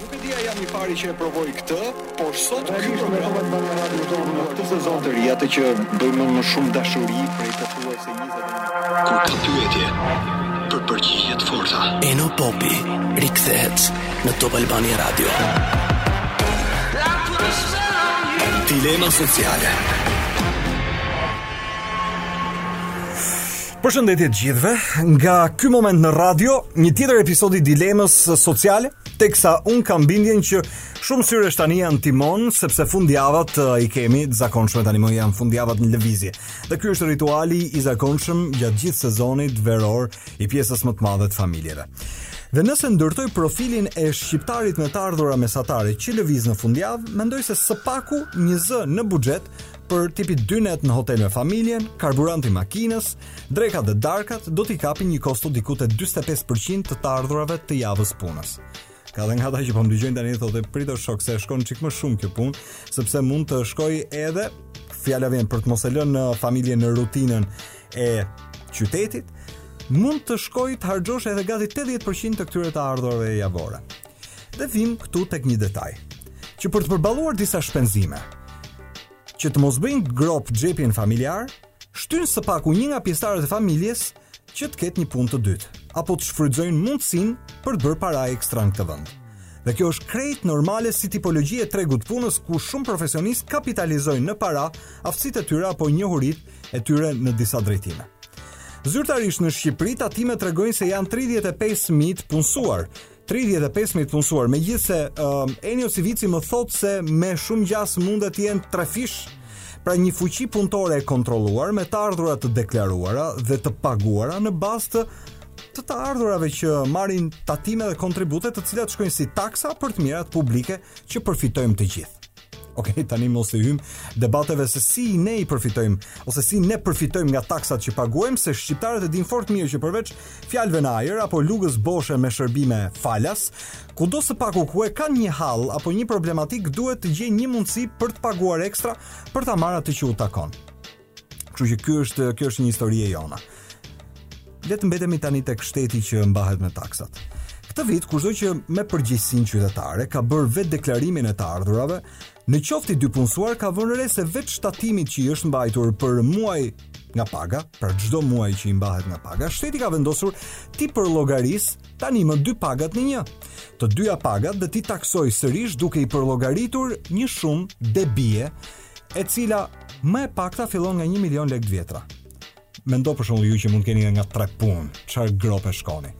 Nuk e di a jam i pari që e provoj këtë, por sot ky program e bën radio tonë këtë sezon të ri, atë që bëjmë me shumë dashuri prej pothuajse 20 Kur ka pyetje për përgjigje të forta. Eno Popi rikthehet në Top Albania Radio. Dilema sociale. Përshëndetje të gjithëve. Nga ky moment në radio, një tjetër episod i dilemës sociale, teksa unë kam bindjen që shumë syresh tani janë në timon sepse fundjavat uh, i kemi të zakonshme tanimë janë fundjavat në lëvizje. Dhe ky është rituali i zakonshëm gjatë gjithë sezonit veror i pjesës më të madhe të familjeve. Dhe nëse ndërtoj profilin e shqiptarit me të ardhura mesatare që lëviz në fundjavë, mendoj se së paku një zë në buxhet Për tipi dy net në hotel me familjen, karburanti i makinës, drekat dhe darkat do t'i kapin një kosto diku te 45% të të ardhurave të javës së punës. Ka dhe nga ata që po më dëgjojnë tani thotë prit o shok se shkon çik më shumë kjo punë, sepse mund të shkojë edhe fjala vjen për të mos e lënë familjen në rutinën e qytetit, mund të shkojë të harxhosh edhe gati 80% të këtyre të ardhurave javore. Dhe vijmë këtu tek një detaj, që për të përballuar disa shpenzime, që të mos bëjnë gropë xhepin familjar, shtyn së paku një nga pjesëtarët e familjes që të ketë një punë të dytë, apo të shfrytëzojnë mundësinë për të bërë para ekstra në këtë vend. Dhe kjo është krejt normale si tipologji e tregut të punës ku shumë profesionistë kapitalizojnë në para aftësitë e tyre apo njohuritë e tyre në disa drejtime. Zyrtarisht në Shqipëri tatimet tregojnë se janë 35.000 të punësuar, 35 mijë të punësuar, megjithëse uh, Enio Civici më thotë se me shumë gjasë mundet të jenë trefish, pra një fuqi punëtore e kontrolluar me të ardhura të deklaruara dhe të paguara në bazë të të të ardhurave që marrin tatime dhe kontribute të cilat shkojnë si taksa për të mirat publike që përfitojmë të gjithë. Ok, tani mos t'i hyjmë debateve se si ne i përfitojmë, ose si ne përfitojmë nga taksat që paguajmë, se shqiptarët e dinë fort mirë që përveç fjalëve në ajër, apo lugës boshe me shërbime falas, kudo së paku ku e kanë një hall, apo një problematikë, duhet të gjejnë një mundësi për të paguar ekstra, për ta marrë atë që u takon. Kështu që ky është kjo është një histori e jona. Le të mbetemi tani tek shteti që mbahet me taksat. Këtë vit kushdo që me përgjegjësinë qytetare ka bërë vetëdeklarimin e të ardhurave, në qoftë i dypunësuar ka vënë re se veç tatimit që i është mbajtur përmuaj nga paga, pra çdo muaj që i mbahet nga paga, shteti ka vendosur t'i përllogarisë tanimë dy pagat në një. Të dyja pagat dhe t'i taksojë sërish duke i përllogaritur një shumë debie e cila më e pakta fillon nga 1 milion lekë të vjetra. Mendo për shembull ju, që mund të keni nga 3 punë, çfarë grope shkoni.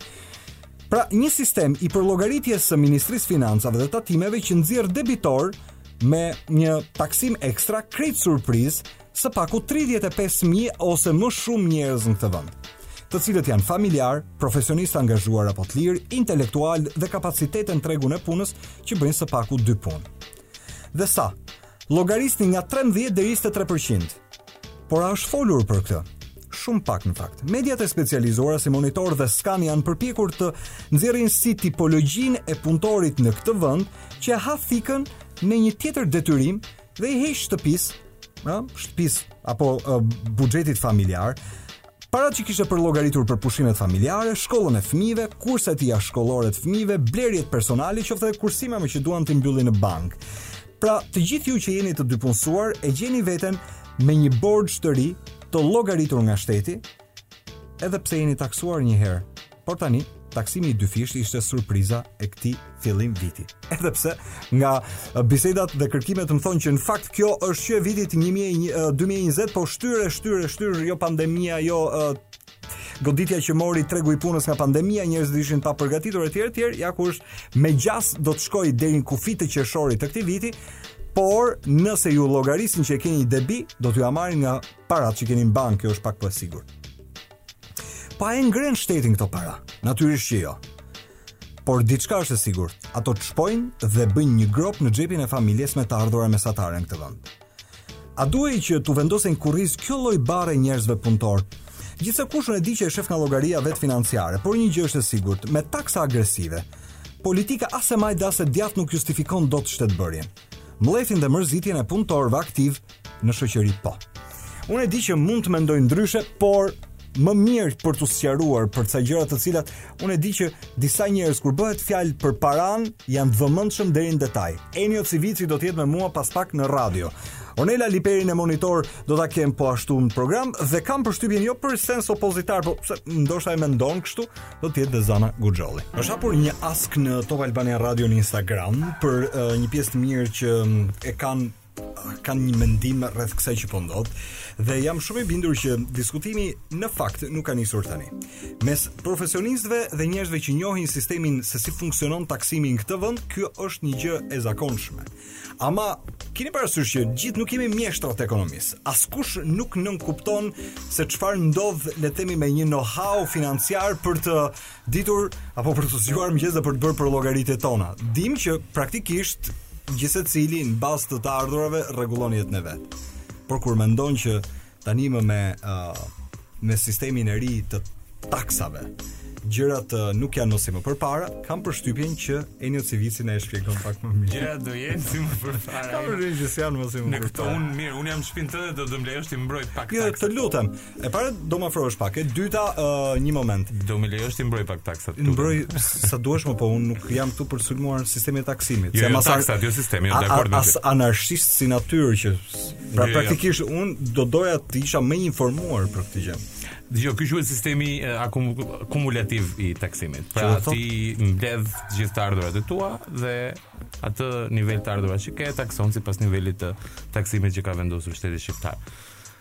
Pra, një sistem i përllogaritjes së Ministrisë së Financave dhe Tatimeve që nxjerr debitorë me një taksim ekstra krejt surprizë së paku 35.000 ose më shumë njerëz në këtë vend të cilët janë familjarë, profesionistë të angazhuar apo të lirë, intelektualë dhe kapacitete në tregun e punës që bëjnë së paku dy punë. Dhe sa, Llogarisni nga trembëdhjetë deri njëzet e tre për qind. Por a është folur për këtë? Shumë pak në fakt. Mediat e specializuara si Monitor dhe Scan janë përpjekur të nxjerrin si tipologjinë e punëtorit në këtë vend që e ha thikën në një tjetër detyrim dhe i heq shtëpisë, ëh, shtëpisë apo uh, buxhetit familjar, Paratë që kishte përllogaritur për pushimet familjare, shkollën e fëmijëve, kurset jashtëshkollore të fëmijëve, blerjet personale, qoftë edhe kursimeve që duan t'i mbyllin në bankë. Pra, të gjithë ju që jeni të dypunësuar e gjeni veten me një borxh të ri, të llogaritur nga shteti, edhe pse jeni taksuar një herë. Por tani, taksimi i dyfishtë ishte surpriza e këtij fillimviti. Edhe pse, nga bisedat dhe kërkimet më thonë që në fakt kjo është që e vitit 2020, po shtyrë, shtyrë, shtyrë, jo pandemia, jo goditja që mori tregu i punës nga pandemia, njerëzit ishin të papërgatitur etj etj, ja ku është me gjasë do të shkojë deri në kufijtë të qershorit të këtij viti, por nëse ju llogaritin që keni debi, do t'jua marrin nga paratë që keni në bankë, kjo është pak po e sigurt. A e ngrenë shtetin këto para. Natyrisht që jo. Por diçka është e sigurt, ato të shpojnë dhe bëjnë një gropë në xhepin e familjes me të ardhura mesatare në këtë vend. A duhej që t'u vendosej në kurriz kjo lloj barre njerëzve punëtorë? Gjithsekush e di që e shef nga llogaria e vet financiare, por një gjë është e sigurt, me taksa agresive politika as e majtë as e djathtë nuk justifikon dot shtetbërjen. Mllefin dhe mërzitjen e punëtorëve aktivë në shoqëri po. Unë e di që mund të mendojë ndryshe, por më mirë për t'u sqaruar për ca gjëra të cilat unë e di që disa njerëz kur bëhet fjalë për paranë janë të vëmendshëm deri në detaj. Enio Civici do të jetë me mua pas pak në radio. Ornela Liperin e Monitor do ta kem po ashtu në program dhe kam përshtypjen jo për sens opozitar, po pse ndoshta e mendon kështu, do të jetë edhe Zana Guxholli. Është hapur një ask në Top Albania Radio në Instagram për uh, një pjesë të mirë që e kanë kanë një mendim rreth kësaj që po ndodh dhe jam shumë i bindur që diskutimi në fakt nuk ka nisur tani. Mes profesionistëve dhe njerëzve që njohin sistemin se si funksionon taksimi në këtë vend, kjo është një gjë e zakonshme. Ama keni parasysh që të gjithë nuk jemi mjeshtra të ekonomisë. Askush nuk nënkupton se çfarë ndodh le të themi me një know-how financiar për të ditur apo për t'u zgjuar në mëngjes dhe për të bërë përllogaritjet tona. Dim që praktikisht gjithsecili në bazë të të ardhurave rregullon jetën e vet. Por kur mendon që tanimë me uh, me sistemin e ri të taksave, gjërat uh, nuk janë më si më përpara, kam përshtypjen që Enio Civici na e shpjegon pak më mirë. Gjërat do jenë si më përpara. Kam përshtypjen që s'janë më si më përpara. Në këtë unë mirë, unë jam në shtëpinë tënde do të më lësh t'i mbroj pak. Jo, të lutem. E para do më afrohesh pak. E dyta, uh, një moment. Do më lejosh t'i mbroj pak taksat. Mbroj sa duash më, po unë nuk jam këtu për të sulmuar sistemin e taksimit. Jo, jo taksat, jo sistemi, jam dakord me ty. As anarkist si natyrë që pra jo, jo. praktikisht jo. unë do doja të isha më informuar për këtë gjë. Dëgjo, ky quhet sistemi akum, kumulativ i taksimit. Pra ti mbledh gjithë të ardhurat e tua dhe atë nivel të ardhurash që ke e takson sipas nivelit të taksimit që ka vendosur shteti shqiptar.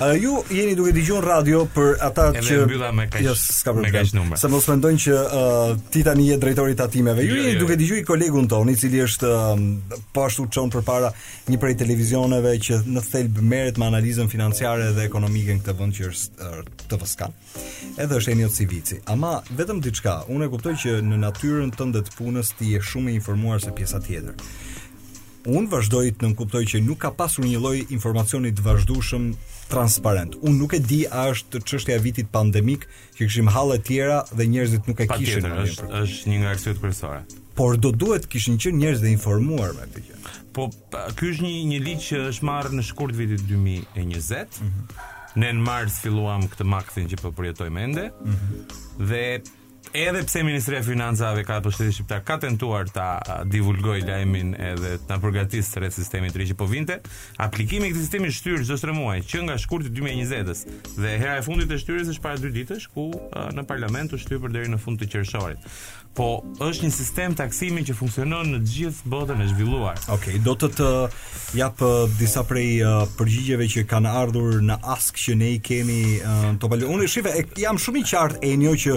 Uh, ju jeni duke dëgjuar radio për ata Edhe që mbylla me kaq jo, s'ka me kaq problem. Se mos mendojnë që uh, ti tani je drejtori i tatimeve. Ju jo, jeni jo, duke jo. dëgjuar kolegun tonë, i cili është uh, po ashtu çon përpara një prej televizioneve që në thelb merret me analizën financiare dhe ekonomike në këtë vend që është uh, TV Scan. Edhe është Enio Civici. Ama vetëm diçka, unë e kuptoj që në natyrën tënde të punës ti je shumë i informuar se pjesa tjetër. Unë vazhdoj të nënkuptoj që nuk ka pasur një lloj informacioni të vazhdueshëm transparent. Unë nuk e di a është çështja e vitit pandemik që kishim halle të tjera dhe njerëzit nuk e pa kishin. Patjetër, është është një nga arsyet kryesore. Por do duhet kishin qenë njerëz të informuar me këtë gjë. Po ky është një një ligj që është marrë në shkurt vitit 2020. Mm -hmm. Ne në mars filluam këtë makthin që po përjetojmë ende. Mm -hmm. Dhe Edhe pse Ministria e Financave apo shteti shqiptar ka tentuar ta divulgojë lajmin edhe të na përgatisë rreth sistemit të ri që po vinte, aplikimi i këtij sistemi është shtyrë çdo tre muaj, që nga shkurti 2020-s. Dhe hera e fundit e shtyrjes është para dy ditësh ku në parlament u shtyr për deri në fund të qershorit. Po është një sistem taksimi që funksionon në gjithë botën e zhvilluar. Okej, okay, do të të Jap disa prej uh, përgjigjeve që kanë ardhur në ask që ne i kemi uh, në Topal. Unë shifa e jam shumë i qartë e njo që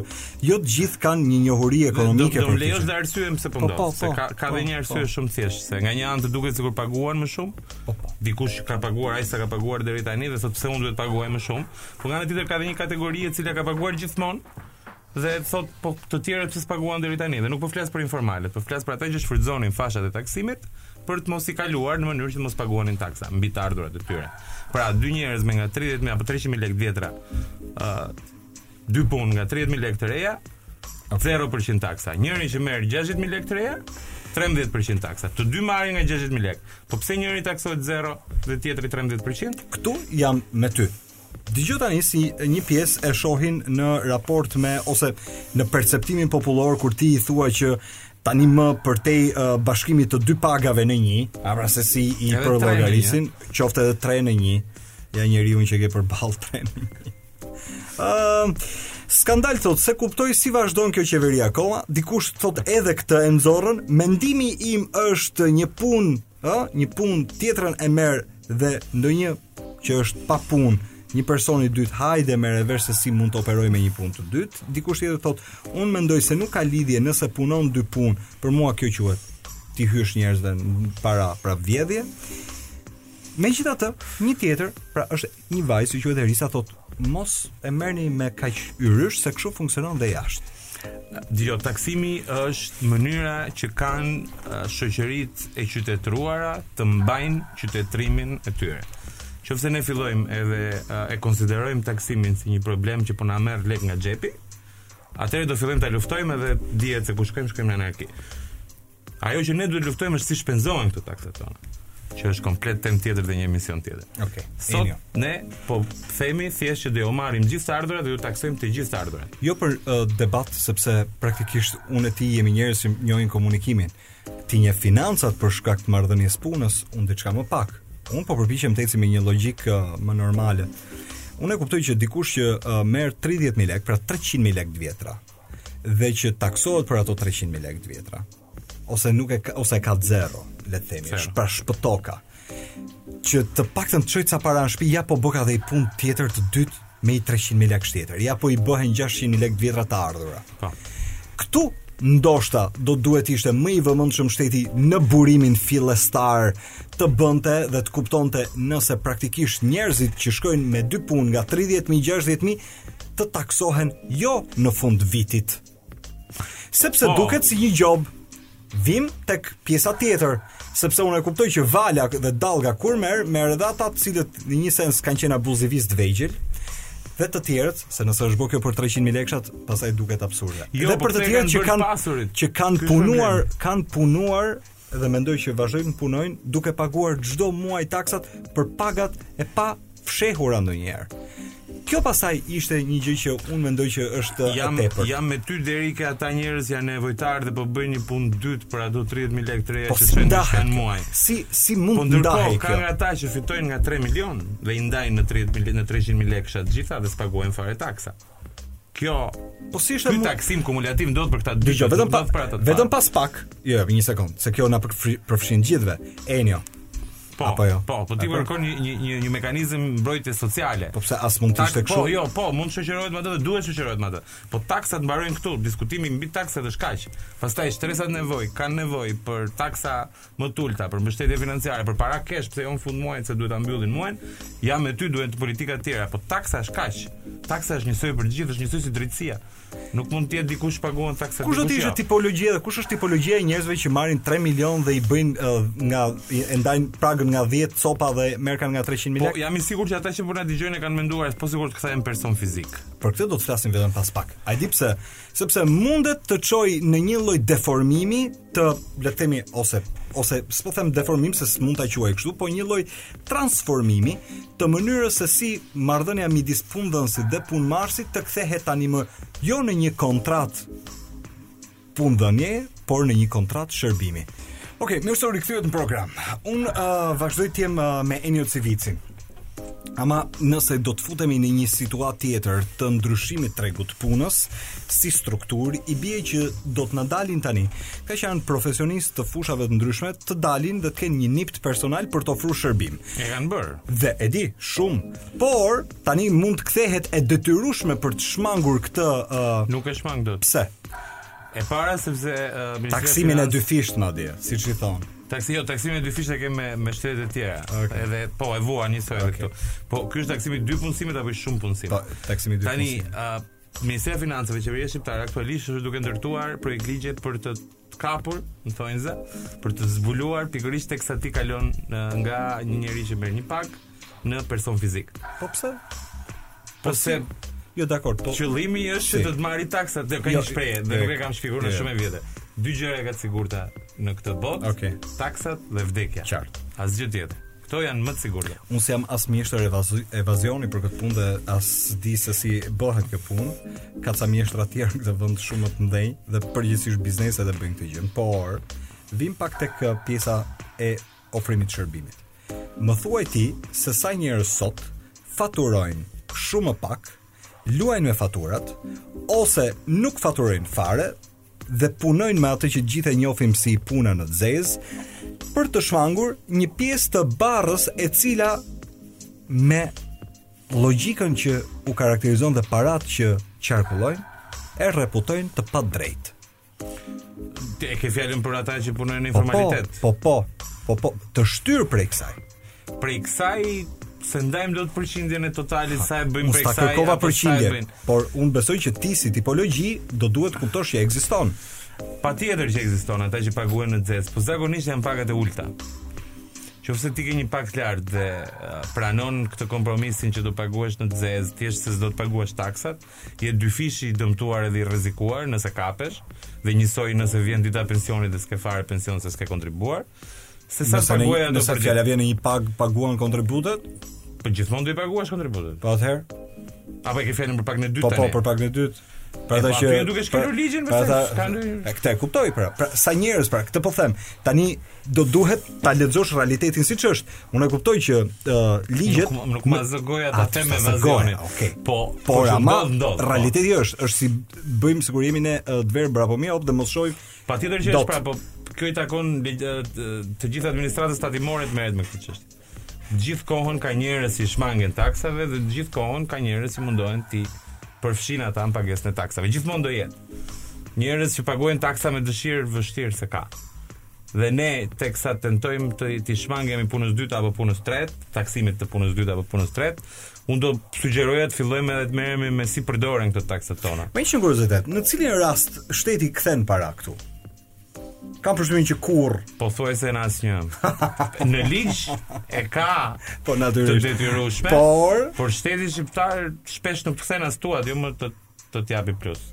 jo të gjithë kanë një njohuri ekonomike për këtë. Do lejosh të arsyehem se po, po ndodh, po, se po, ka ka dhe një arsye shumë thjesht, se nga një anë të duket sikur paguan më shumë. Po, po. Dikush ka paguar ai sa ka paguar deri tani dhe thotë pse unë duhet të paguaj më shumë. Por nga ana tjetër ka dhe një kategori e cila ka paguar gjithmonë Dhe thotë po të tjerët pse s'paguanin deri tani? Dhe nuk po flas për informalët, po flas për ata që shfrytëzonin fashat e taksimit për të mos i kaluar në mënyrë që të mos paguanin taksa mbi të ardhurat e tyre. Pra, dy njerëz me nga 30.000 apo 300.000 lekë të vjetra, ë uh, dy punë nga 30.000 lekë të reja, 0% taksa. Njëri që merr 60.000 lekë të reja, 13% taksa. Të dy marrin nga 60000 lekë. Po pse njëri taksohet 0 dhe tjetri 13%? Ktu jam me ty. Dëgjo tani si një pjesë e shohin në raport me ose në perceptimin popullor kur ti i thua që tani më përtej uh, bashkimit të dy pagave në një, a pra se si i përlogarisin, qoftë edhe tre në një, ja njeri unë që ke përballë tre në një. Uh, Skandal thotë s'e kuptoj si vazhdon kjo qeveri akoma, dikush thotë edhe këtë e nxorrën, mendimi im është një punë ë, një punë tjetrën e merr dhe ndonjë që është pa punë, një person i dytë hajde merr vesh se si mund të operojë me një punë të dytë. Dikush tjetër thotë, unë mendoj se nuk ka lidhje nëse punon dy punë, për mua kjo quhet t'i hysh njerëzve para pra vjedhje. Megjithatë, një tjetër, pra është Një vajzë që quhet Erisa thotë, mos e merrni me kaq yrysh se kështu funksionon dhe jashtë. Dëgjo, taksimi është mënyra që kanë shoqëritë e qytetruara të mbajnë qytetrimin e tyre. Qoftë se ne fillojmë edhe e konsiderojmë taksimin si një problem që po na merr lek nga xhepi, atëherë do fillojmë ta luftojmë edhe dihet se ku shkojmë, shkojmë në anarki. Ajo që ne duhet të luftojmë është si shpenzohen këto taksat tona që është komplet temë tjetër dhe një emision tjetër. Okej. Okay. Sot Enio. ne po themi thjesht që do ju marrim gjithë të ardhurat dhe ju taksojmë të gjithë të ardhurat. Jo për uh, debat sepse praktikisht unë e ti jemi njerëz që njohim komunikimin. Ti njeh financat për shkak të marrëdhënies punës, unë diçka më pak. Unë po përpiqem të eci me një logjikë uh, më normale. Unë e kuptoj që dikush që uh, merr 30000 lekë, pra 300000 lekë të vjetra, dhe që taksohet për ato 300 mijë lekë të vjetra ose nuk e ka, ose e ka zero, le të themi, është pra shpëtoka. Që të paktën çojë ca para në shtëpi, ja po bëka dhe një punë tjetër të dytë me 300 mijë lekë tjetër. Ja po i bëhen 600 mijë lekë të vjetra të ardhura. Po. Këtu ndoshta do duhet ishte më i vëmendshëm shteti në burimin fillestar të bënte dhe të kuptonte nëse praktikisht njerëzit që shkojnë me dy punë nga 30.000 60.000 të taksohen jo në fund vitit. Sepse oh. duket si një gjobë. Vim tek pjesa tjetër, sepse unë e kuptoj që vala dhe dallga kur merr, merr edhe ata të cilët në një sens kanë qenë abuzivë të vegjël, dhe të tjerët, se nëse është bërë kjo për 300 mijë lekëshat, pastaj duket absurde. Jo, dhe po për të tjerët që kanë që kanë punuar, kanë punuar dhe mendoj që vazhdojnë të punojnë duke paguar çdo muaj taksat për pagat e pafshehura ndonjëherë. Kjo pasaj ishte një gjë që unë mendoj që është jam, e tepër. Jam me ty deri ke ata njerëz janë nevojtarë dhe po bëjnë një punë të dytë për ato 30000 lekë të reja po, që si shkojnë në muaj. Si si mund po, të ndahej kjo? Po kanë ata që fitojnë nga 3 milion dhe i ndajnë në 30000 në 300000 lekësha të gjitha dhe s'paguajnë fare taksa. Kjo Po si ishte Ky taksim kumulativ ndodh për këta dy. Dëgjo, vetëm pa, për atë. Vetëm pas pak. Jo, një sekond, se kjo na përfshin gjithëve. Enio. Po, Apo jo? po, po ti kërkon një një një një mekanizëm mbrojtje sociale. Po pse as mund të ishte kështu? Po, jo, po, mund të shoqërohet me atë dhe duhet të shoqërohet me atë. Po taksat mbarojnë këtu, diskutimi mbi taksat është kaq. Pastaj shtresat nevojë, kanë nevojë për taksa më të ulta për mbështetje financiare, për para kesh pse jo në fund të muajit se duhet ta mbyllin muajin, jam me ty duhen të politika të tjera, po taksa është kaq. Taksa është njësoj për gjithë, është njësoj si drejtësia. Nuk mund të jetë dikush paguan taksa. Kush do të ishte tipologjia dhe kush është tipologjia e njerëzve që marrin 3 milion dhe i bëjnë uh, nga e ndajnë pagën nga 10 copa dhe merrkan nga 300 mijë. Po jam i sigurt që ata që po na dëgjojnë e kanë menduar, po sigurt kthehen person fizik. Për këtë do të flasim vetëm pas pak. Ai di pse sepse mundet të çojë në një lloj deformimi të, le të themi, ose ose s'po them deformim se s'mund ta quaj kështu, po një lloj transformimi të mënyrës se si marrëdhënia midis punëdhënësit dhe punëmarrësit të kthehet tani më jo në një kontratë punëdhënie, por në një kontratë shërbimi. Okej, mirë se u rikthyet në program. Unë uh, vazhdoj të jem uh, me Enio Civicin. Ama nëse do të futemi në një situatë tjetër të ndryshimit të tregut të punës si strukturë, i bie që do të na dalin tani, kaq janë profesionistë të fushave të ndryshme, të dalin dhe të kenë një nipt personal për të ofruar shërbim. E kanë bërë. Dhe e di, shumë. Por tani mund të kthehet e detyrueshme për të shmangur këtë uh... nuk e shmang dot. Pse? E para sepse uh, taksimin e dyfishtë madje, siç i thon. Taksi jo, taksimin e dyfishtë e kemi me me shtete të tjera. Okay. Edhe po e vua një sërë okay. këtu. Po ky është taksimi dypunësimet apo shumëpunësim? Po, taksimi dypunësim. Tani, uh, Ministria e Financave, Qeveria Shqiptare aktualisht është duke ndërtuar projektligje për të kapur, domethënë, për të zbuluar pikërisht teksa ti kalon nga një njeri që merr një pagë, në person fizik. Po pse? Po, po se Jo dakor, po. Qëllimi është që të të marrë taksat, do ka jo, një shprehje, dhe nuk e kam shpikur unë jo. shumë vite. Dy gjëra ka të sigurta në këtë botë. Okej. Taksat dhe vdekja. Qartë. Asgjë tjetër. Këto janë më të sigurta. Unë s'jam as mjeshtër evazioni për këtë punë dhe as di se si bëhet kjo punë. Ka ca mjeshtra të tjerë në këtë vend shumë më të mëdhenj dhe përgjithësisht bizneset e bëjnë këtë gjë. Por vijmë pak tek pjesa e ofrimit të shërbimit. Më thuaj ti se sa njerëz sot faturojnë shumë më pak, luajnë me faturat ose nuk faturojnë fare dhe punojnë me atë që të gjithë e njohim si puna në të zezë për të shmangur një pjesë të barrës e cila me logjikën që u karakterizon dhe parat që qarkullojnë e reputojnë të padrejtë. E ke fjalën për ata që punojnë në po, po, informalitet. Po, po, po, po, të shtyr prej kësaj. Prej kësaj s'e ndajmë dot përqindjen e totalit sa e bëjmë prej kësaj. S'ta kërkova përqindjen, por un besoj që ti si tipologji do duhet të kuptosh që ekziston. Patjetër që ekziston ata që paguhen në të zezë, po zakonisht janë pagat e ulta. Qofse ti ke një pagë të lartë dhe uh, pranon këtë kompromisin që do paguhesh në të zezë, thjesht se s'do të paguash taksat, Je dyfish i dëmtuar edhe i rrezikuar nëse kapesh dhe njësoj nëse vjen dita e pensionit dhe s'ke fare pension se s'ke kontribuar. Se sa Nëse në paguaja do nëse për fjala vjen në një pagë paguan kontributet, Po gjithmonë do i paguash kontributet. po atëherë Apo e ke fjalën për pagën e dytë po po tani? për pagën e dytë. Për ata po, që aty je duke shkelur për- ligjin, për përse? ata- S'ka ndonjë- E këtë e kuptoj pra. Pra sa njerëz pra, këtë po them. Tani do duhet ta lexosh realitetin siç është. Unë e kuptoj që uh, ligjet nuk, nuk ma zëgoja ta them me vazhdimin. Okay. Po, po por ama po. realiteti po. është, është si bëjmë sikur jemi ne uh, verbër apo miop dhe mos shohim. Patjetër që është pra, po kjo i takon të gjithë administratës tatimore të merret me këtë çështje. të gjithë kohën ka njerëz që shmangen taksave dhe të gjithë kohën ka njerëz që mundohen t'i përfshijnë ata në pagesën e taksave. Gjithmonë do jetë. Njerëz që paguajnë taksa me dëshirë vështirë se ka. Dhe ne teksa tentojmë të t'i shmangemi punës dytë apo punës tretë, taksimit të punës dytë apo punës tretë, unë do sugjeroja të fillojmë edhe të merremi me si përdoren këto taksat tona. Me një kuriozitet, në cilin rast shteti kthen para këtu? Kam përshtypjen që kurr. Pothuajse në asnjë. në ligj e ka po natyrisht të detyrueshme. Por por shteti shqiptar shpesh nuk kthen as tuat, jo më të të të japi plus.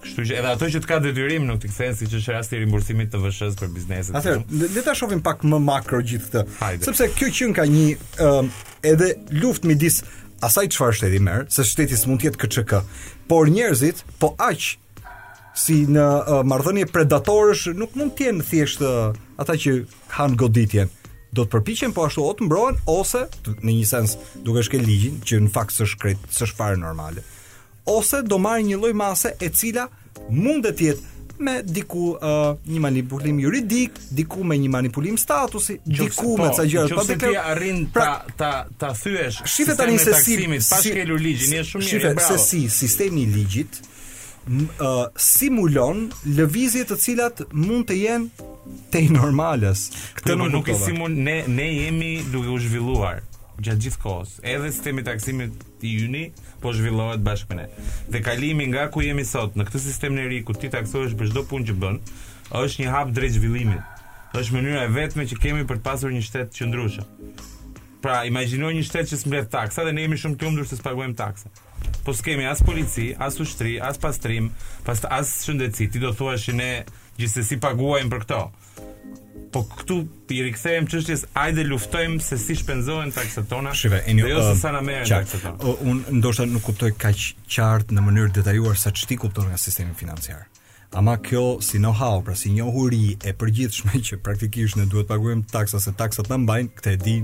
Kështu që edhe ato që të ka detyrim nuk t'i kthen siç është rasti i rimbursimit të TVSH-s për bizneset. Atëherë, le ta shohim pak më makro gjithë këtë. Hajde. Sepse kjo që ka një ë um, edhe luftë midis asaj çfarë shteti merr, se shteti s'mund të jetë KÇK, por njerëzit po aq si në uh, marrëdhënie predatorësh nuk mund të jenë thjesht uh, ata që hanë goditjen. Do të përpiqen po ashtu o të mbrohen ose në një sens duke shkel ligjin që në fakt s'është krejt, s'është fare normale. Ose do marrin një lloj mase e cila mund të jetë me diku uh, një manipulim juridik, diku me një manipulim statusi, Qofse, diku po, me ca gjëra të patë. Ti arrin pra, ta ta ta thyesh. Shife tani se si pa shkelur ligjin, është shumë mirë, bravo. Shife se si sistemi i ligjit, uh, stimulon lëvizje të cilat mund të jenë tej normales. Këtë jo, nuk, nuk i stimulon ne ne jemi duke u zhvilluar gjatë gjithë kohës. Edhe sistemi i taksimit i yni po zhvillohet bashkë me ne. Dhe kalimi nga ku jemi sot në këtë sistem të ri ku ti taksohesh për çdo punë që bën, është një hap drejt zhvillimit. Është mënyra e vetme që kemi për të pasur një shtet të qëndrueshëm. Pra, imagjino një shtet që s'mbledh taksa dhe ne jemi shumë të lumtur se s'paguajmë taksa. Po s'kemi as polici, as ushtri, as pastrim, as shëndetësi. Ti do të thuash që ne gjithsesi paguajmë për këto. Po këtu i rikthehem çështjes, hajde luftojmë se si shpenzohen taksat tona. Shife, e një, jo se sa na merren taksat tona. Unë ndoshta nuk kuptoj kaq qartë në mënyrë të detajuar sa ç'ti kupton nga sistemi financiar. Ama kjo si know how, pra si njohuri e përgjithshme që praktikisht ne duhet të paguajmë taksa se taksat na mbajnë, këtë e di.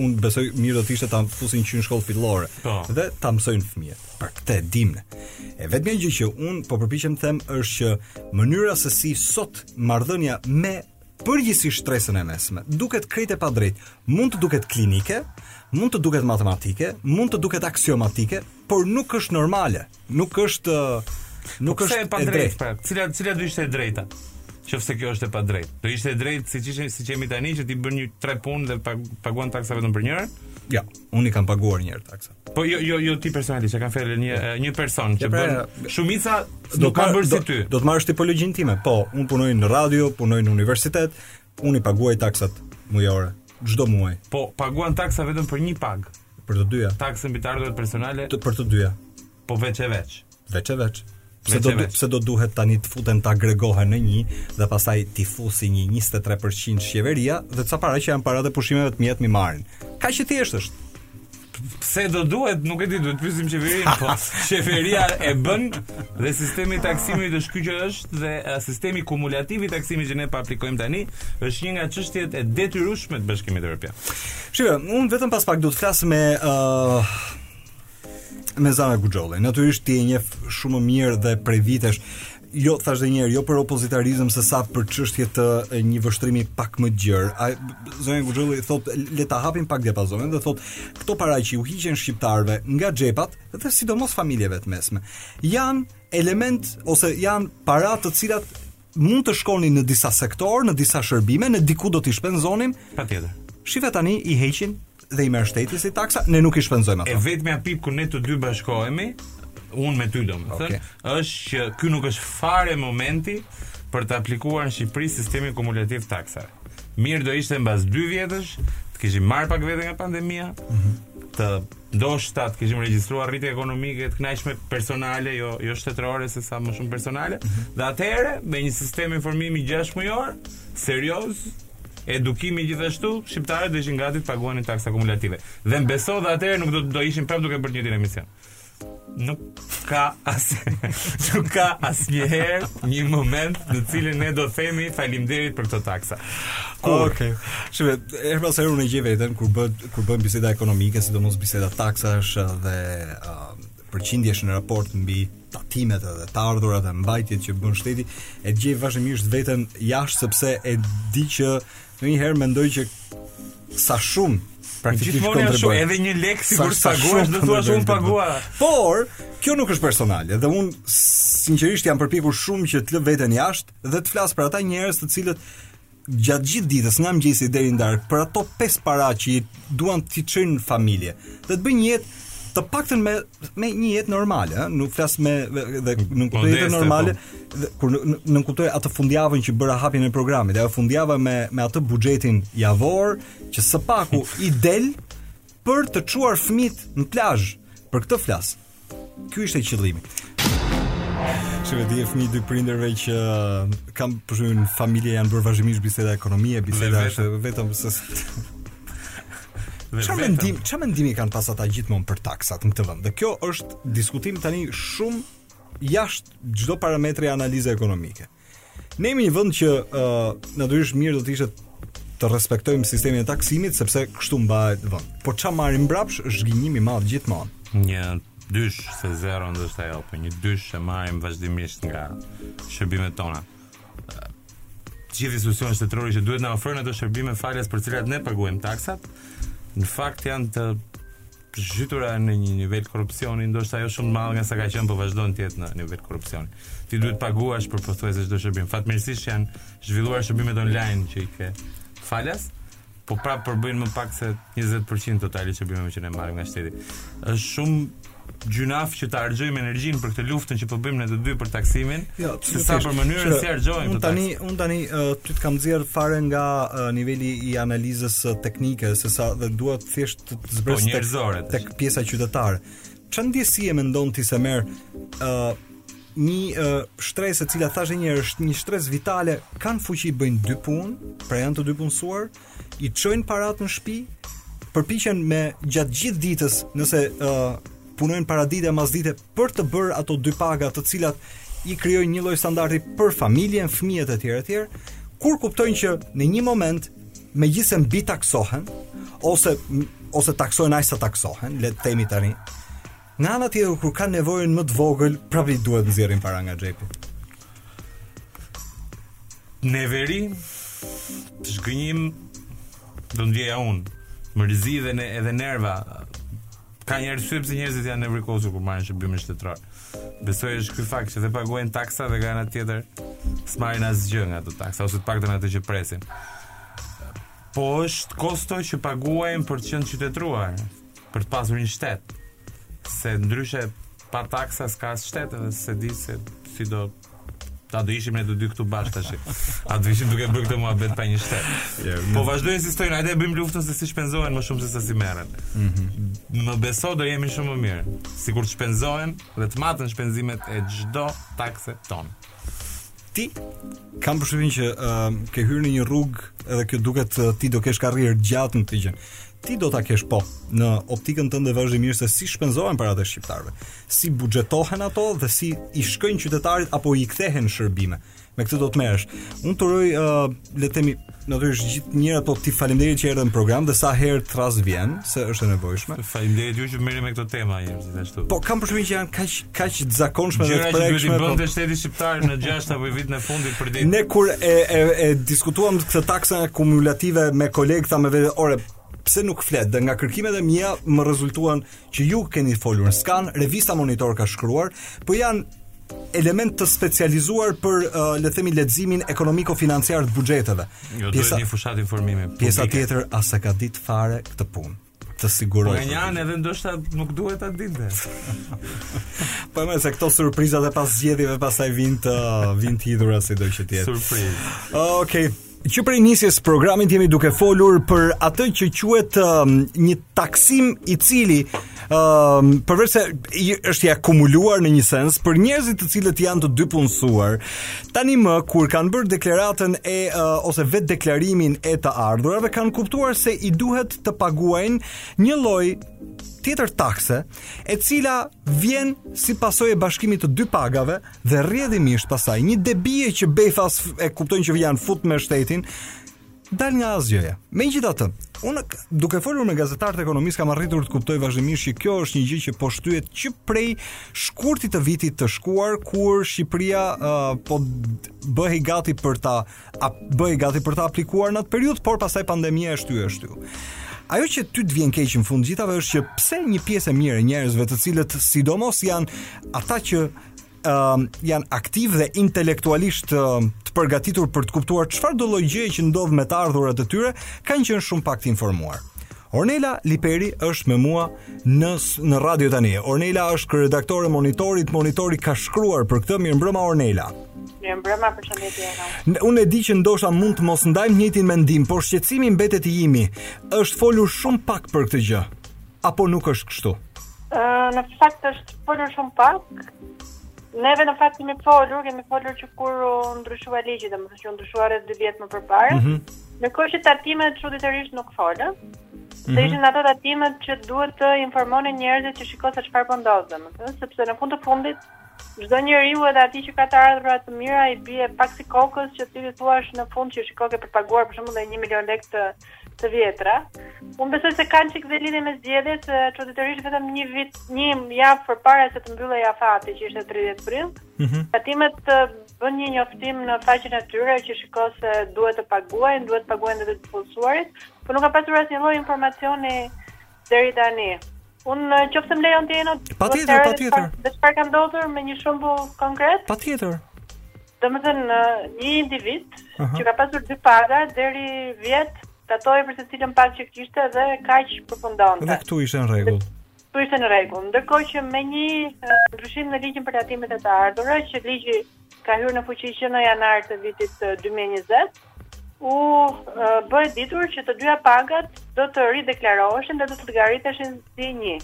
Un besoj mirë do të ishte ta fusin që në shkollë fillore, po, dhe ta mësojnë fëmijët. Pra këtë e dimë ne. E vetmja gjë që un po përpiqem të them është që mënyra se si sot marrëdhënia me përgjithësisht shtresën e mesme. Duket krejt e padrejtë. Mund të duket klinike, mund të duket matematike, mund të duket aksiomatike, por nuk është normale. Nuk është nuk po është e padrejtë. Pra, cila cila do ishte e drejta? Qofse kjo është e padrejtë. Do ishte e drejtë siç ishte siç jemi tani që ti bën në tre punë dhe paguan taksa vetëm për njërën? Jo, ja, unë i kam paguar një herë taksa. Po jo jo, jo ti personalisht, e kam fjalën një e, një person që pra, bën shumica do ka bërë si ty. Do të marrësh tipologjinë time. Po, un punoj në radio, punoj në universitet, un i paguaj taksat mujore çdo muaj. Po, paguan taksa vetëm për një pagë. Për të dyja. Taksën mbi të ardhurat personale. Të për të dyja. Po veç e veç. Veç e veç. Pse do pse do duhet tani të futen të agregohen në një dhe pastaj t'i fusi një 23% qeveria dhe ca para që janë para të pushimeve të mia të m'i marrin. Kaq e thjeshtë është. Pse do duhet, nuk e di, duhet të pyesim qeverinë, po qeveria e bën dhe sistemi i taksimit është ky që është dhe sistemi kumulativ i taksimit që ne po aplikojmë tani është një nga çështjet e detyrueshme të Bashkimit Evropian. Shiko, unë vetëm pas pak do të flas me uh, Me Zana Guxhollin, natyrisht ti e njeh shumë më mirë dhe prej vitesh jo thash edhe njëherë, jo për opozitarizëm se sa për çështje të një vështrimi pak më të gjerë. Zonja Guxholli thotë le ta hapim pak diapazonin dhe thotë këto para që u hiqen shqiptarëve nga xhepat dhe sidomos familjeve të mesme janë elementë ose janë para të cilat mund të shkonin në disa sektorë, në disa shërbime, ne diku do t'i shpenzonim. Patjetër. Shife tani i heqin dhe i merr shteti si taksa, ne nuk i shpenzojmë ato. E vetmja pikë ku ne të dy bashkohemi, unë me ty domethënë, okay. është që ky nuk është fare momenti për të aplikuar në Shqipëri sistemin kumulativ të taksave. Mirë do ishte mbas 2 vjetësh të kishim marrë pak veten nga pandemia, mm -hmm. të Ndoshta të kishim regjistruar rritje ekonomike të kënaqshme personale, jo jo shtetërore se sa më shumë personale, mhm. dhe atëherë me një sistem informimi 6 mujor serioz, edukimi gjithashtu, shqiptarët do ishin gati të paguanin taksa kumulative. Dhe më beso dhe atëherë nuk do do ishin prapë duke bërë të njëjtin emision. nuk ka as nuk ka asnjëherë një moment në cilin ne do të themi faleminderit për këto taksa. Okej. Okay. Shumë shpesh herë unë gjej veten kur bë kur bëhen biseda ekonomike, sidomos biseda taksash dhe uh, përqindjesh në raport mbi tatimet dhe të ardhurat dhe mbajtjet që bën shteti, e gjej vazhdimisht veten jashtë sepse e di që Ndonjëherë mendoj që sa shumë praktikisht Gjithmonë janë shumë, edhe një lek sikur të paguash, do thua shumë pagova. Por, kjo nuk është personale dhe unë sinqerisht jam përpjekur shumë që të lë veten jashtë dhe të flas për ata njerëz të cilët gjatë gjithë ditës nga mëngjesi deri në darkë për ato pesë para që duan t'i çojnë në familje dhe të bëjnë një jetë të paktën me me një jetë normale, ëh, nuk flas me dhe nuk po jetë normale, po. kur nënkuptoj atë fundjavën që bëra hapjen e programit, ajo fundjava me me atë buxhetin javor që së paku i del për të çuar fëmijët në plazh, për këtë flas. Ky ishte qëllimi. Që vetë je fëmijë i dy prinderve që kam përshtypjen në familje janë bërë vazhdimisht biseda ekonomie, biseda është vetëm se... Ça mendim, ça mendimi kanë pas ata gjithmonë për taksat në këtë vend? Dhe kjo është diskutim tani shumë jashtë çdo parametri analize ekonomike. Ne jemi një vend që ë uh, natyrisht mirë do të ishte të respektojmë sistemin e taksimit sepse kështu mbahet vend. Po ça marrim mbrapsh është zhgënjim i madh gjithmonë. Një dysh se zero ndoshta jo, po një dysh që marrim vazhdimisht nga shërbimet tona. Gjithë institucionet shtetërore që duhet na ofrojnë ato shërbime falës për të cilat ne paguajmë taksat, në fakt janë të zhytura në një nivel korrupsioni ndoshta jo shumë të madhe nga sa ka qenë po vazhdon të jetë në nivel korrupsioni. Ti duhet të paguash për pothuajse çdo shërbim. Fatmirësisht janë zhvilluar shërbimet online që i ke falas, po prap përbëjnë më pak se 20% totali shërbimeve që ne marrim nga shteti. Është shumë gjynah që të harxhojmë energjinë për këtë luftën që po bëjmë ne të dy për taksimin, jo, se sa për mënyrën si harxhojmë. Unë tani, unë tani uh, ty të kam nxjerr fare nga uh, niveli i analizës uh, teknike, se sa dhe dua thjesht të të zbres Po, njerëzore, tek, tash. tek pjesa qytetare. Çfarë ndjesie mendon ti se merr ë një ë shtresë e cila thashë një herë është një shtresë vitale, kanë fuqi bëjnë dy punë, pra janë të dy punësuar, i çojnë paratë në shtëpi, përpiqen me gjatë gjithë ditës, nëse ë punojnë paradite e masdite, për të bërë ato dy paga të cilat i krijojnë një lloj standardi për familjen, fëmijët etj etj, kur kuptojnë që në një moment megjithëse mbitaksohen ose ose taksohen aq sa taksohen, le të themi tani. Nga ana tjetër kur kanë nevojën më të vogël, prapë duhet nxjerrin para nga xhepi. Neveri zhgënjim do ndjeja unë mërzi dhe ne, edhe nerva Ka një arsye pse njerëzit janë nevrikosur kur marrin shërbimin shtetëror. Besoj është ky fakt që dhe paguajnë taksa dhe nga ana tjetër s'marrin asgjë nga ato taksa ose të paktën atë që presin. Po është kosto që paguajnë për të qenë i qytetëruar, për të pasur një shtet. Se ndryshe pa taksa s'ka as shtet edhe s'e di se si do Ta do ishim ne të dy këtu bashkë tash. A do ishim duke bërë këtë muhabet pa një shtet. Ja, Po mirë. vazhdojmë insistojmë, hajde e bëjmë luftën se si shpenzohen më shumë se sa si merren. Më beso do jemi shumë më mirë. Sikur të shpenzohen dhe të maten shpenzimet e çdo takse tonë. Ti Kam përshtypjen që uh, ke hyrë në një rrugë edhe kjo duket uh, ti do kesh karrierë të gjatë në këtë gjë. Ti do ta kesh po në optikën tënde vazhdimisht se si shpenzohen paratë e shqiptarëve. si buxhetohen ato dhe si i shkojnë qytetarit apo i kthehen shërbime. Me këtë do të merresh. Unë të uroj uh, le të themi natyrisht gjithë të mirat po ti faleminderit që erdhe në program dhe sa herë të thërras vjen se është e nevojshme. Faleminderit ju që merreni me këtë temë e gjithashtu. Po kam përshtypjen që janë kaq kaq të zakonshme dhe të prekshme. Gjëra që po- shteti shqiptar në 6 apo vitin e fundit për ditë. Ne kur e e, e diskutuam këtë taksën akumulative me kolegë thamë me vete, "Ore, pse nuk flet dhe nga kërkimet e mia më rezultuan që ju keni folur në Scan, revista Monitor ka shkruar, po janë elementë të specializuar për uh, le të themi leximin ekonomiko-financiar të buxheteve. Jo, pjesa një fushatë informimi. Pjesa tjetër as e ka ditë fare këtë punë të siguroj. Po, jo, edhe ndoshta nuk duhet ta dinte. po mos se këto surprizat e pas zgjedhjeve pastaj vijnë të vijnë të hidhura sido që të jetë. Surprizë. Okej. Okay. Që prej nisjes së programit jemi duke folur për atë që quhet uh, një taksim i cili ë uh, përveç se është i akumuluar në një sens për njerëzit të cilët janë të dypunësuar. Tanimë kur kanë bërë deklaratën e uh, ose vetëdeklarimin e të ardhurave kanë kuptuar se i duhet të paguajnë një lloj tjetër takse, e cila vjen si pasojë e bashkimit të dy pagave, Dhe rrjedhimisht pastaj një debie që befas e kuptojnë që ia kanë futur me shtetin, dalë nga asgjëja. Megjithatë, unë duke folur me gazetarë të ekonomisë kam arritur të kuptoj vazhdimisht që kjo është një gjë që po shtyhet që prej shkurtit të vitit të shkuar kur Shqipëria uh, po bëhej gati për ta a bëhej gati për ta aplikuar në atë periudhë, por pastaj pandemia e shtyu e shtyu. Ajo që ty të vjen keq në fund të të gjithave është që pse një pjesë e mirë e njerëzve të cilët sidomos janë ata që um, janë aktivë dhe intelektualisht um, të përgatitur për të kuptuar çfarëdolloj gjëje që ndodh me të ardhurat e tyre, kanë qenë shumë pak të informuar. Ornela Liperi është me mua në në radio tani. Ornela është kryeredaktore e Monitorit, Monitori ka shkruar për këtë. Mirëmbrëma Ornela. Mirëmbrëma, përshëndetje. Unë e di që ndoshta mund të mos ndajmë njëjtin mendim, por shqetësimi mbetet i imi. Është folur shumë pak për këtë gjë. Apo nuk është kështu? Ë, në fakt është folur shumë pak. Neve në fakt kemi folur, kemi folur që kur u ndryshua ligji, domethënë që u ndryshua rreth 2 vjet më parë. Mm -hmm Ndërkohë që tatimet çuditërisht nuk folën, mm -hmm. ishin ato tatimet që duhet të informonin njerëzit që shiko se çfarë po ndodh, domethënë, sepse në fund të fundit çdo njeriu edhe atij që ka të ardhura të mira i bie pak si kokës që t'i thuash në fund që shiko ke për paguar për shembull 1 milion lekë të vjetra. Unë besoj se ka një çik dhe lidhje me zgjedhjet, çuditërisht vetëm një vit, një javë përpara se të mbyllej afati që ishte 30 prill. Mhm. Tatimet bënë një njoftim në faqen e tyre që shiko se duhet të paguajnë, duhet të paguajnë edhe të punësuarit, por nuk ka pasur asnjë lloj informacioni deri tani. Unë në qoftë se më lejon të jeno Patjetër, patjetër. Dhe çfarë ka ndodhur me një shembull konkret? Patjetër. Domethënë një individ uh -huh. që ka pasur dy paga deri vjet, tatohej për secilën pagë që kishte dhe kaq përfundonte. Dhe këtu ishte në rregull. Ktu ishte në rregull. Ndërkohë që me një ndryshim në ligjin për tatimet e të ardhurave, që ligji ka hyrë në fuqi që në janar të vitit 2020, u bë e ditur që të dyja pagat do të rideklaroheshin dhe do të llogariteshin si një.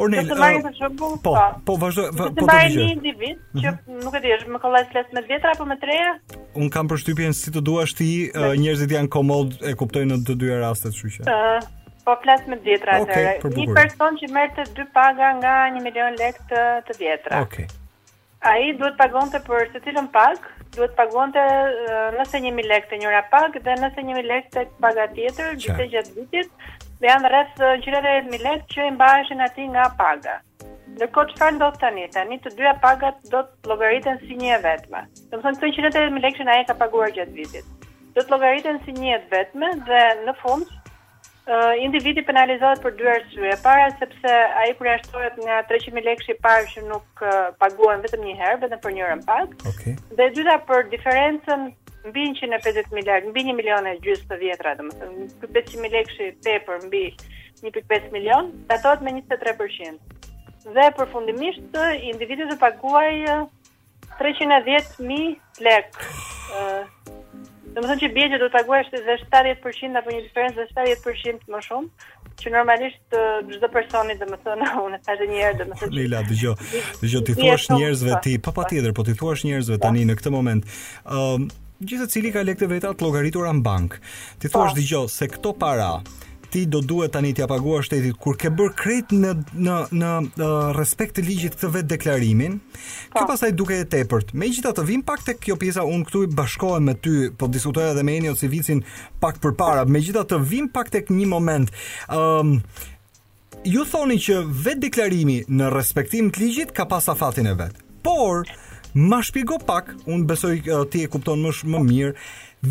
Ornel, po të marrim për shembull, po, po, po vazhdo, po të marrim një individ që mm -hmm. nuk e di, është më kollaj të flas me të vjetra apo me të reja? Un kam përshtypjen si të duash ti, njerëzit janë komod, e kuptojnë në të dyja rastet, kështu që. Ëh, Po flas me të vjetra okay, atëre. Për një person që merrte dy paga nga 1 milion lekë të, të vjetra. Okej. Okay. Ai duhet të pagonte për secilën pag, duhet të pagonte 91000 lekë te njëra pag dhe 91000 lekë te paga tjetër, gjithë gjatë vitit, dhe janë rreth 130000 lekë që i mbaheshin atij nga paga. Ndërkohë çfarë ndodh tani? Tani të dyja pagat do të llogariten si një e vetme. Domethënë këto 130000 lekë që ai ka paguar gjatë vitit. do të llogariten si një e vetme dhe në fund individi penalizohet për dy arsye. E para sepse ai përjashtohet nga 300.000 lekëshi i parë që nuk paguhen vetëm një herë, vetëm për njërën pagë. Okej. Okay. Dhe e dyta për diferencën mbi 150.000 lekë, mbi 1 milion e gjysmë të vjetra, domethënë 500.000 lekëshi i tepër mbi 1.5 milion, tatohet me 23%. Dhe përfundimisht individi do të paguajë 310.000 lek. Domethënë që bie që do të paguajë edhe 70% apo një diferencë dhe 70% më shumë, që normalisht çdo personi domethënë, unë e thashë dhe një herë domethënë që... Nela, dëgjo, dëgjo, t'i thuash njerëzve ti, pa patjetër, po t'i thuash njerëzve tani në këtë moment, Gjithsecili ka lekët e veta të llogaritura në bankë. t'i thuash po. dëgjo se këto para ti do duhet tani t'ia paguash shtetit kur ke bër krejt në në në uh, respekt të ligjit këtë vetë deklarimin. Po. Kjo pastaj duket e tepërt. Megjithatë vim pak tek kjo pjesa un këtu bashkohem me ty, po diskutoja edhe me Enio Civicin pak përpara. Megjithatë vim pak tek një moment. Ëm um, Ju thoni që vetë deklarimi në respektim të ligjit ka pas afatin e vet. Por ma shpjego pak, unë besoj uh, ti e kupton më shumë më mirë,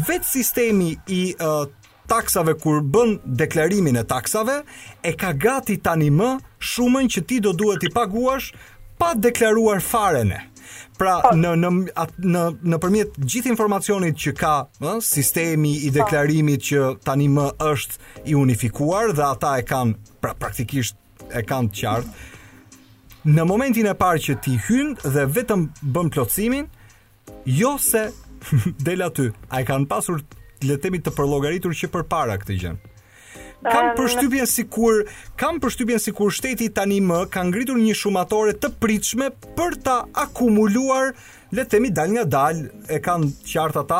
vetë sistemi i uh, taksave kur bën deklarimin e taksave e ka gati tanimë shumën që ti do duhet t'i paguash pa deklaruar fare ne. Pra po. në në në nëpërmjet gjithë informacionit që ka, ë, sistemi i deklarimit që tanimë është i unifikuar dhe ata e kanë pra praktikisht e kanë të qartë. Në momentin e parë që ti hyn dhe vetëm bën plotësimin, jo se del aty, a e kanë pasur le të themi të përllogaritur që përpara këtë gjë. Kam përshtypjen sikur kam përshtypjen sikur shteti tanimë ka ngritur një shumatore të pritshme për ta akumuluar le të themi dalëngadalë e kanë qartë ata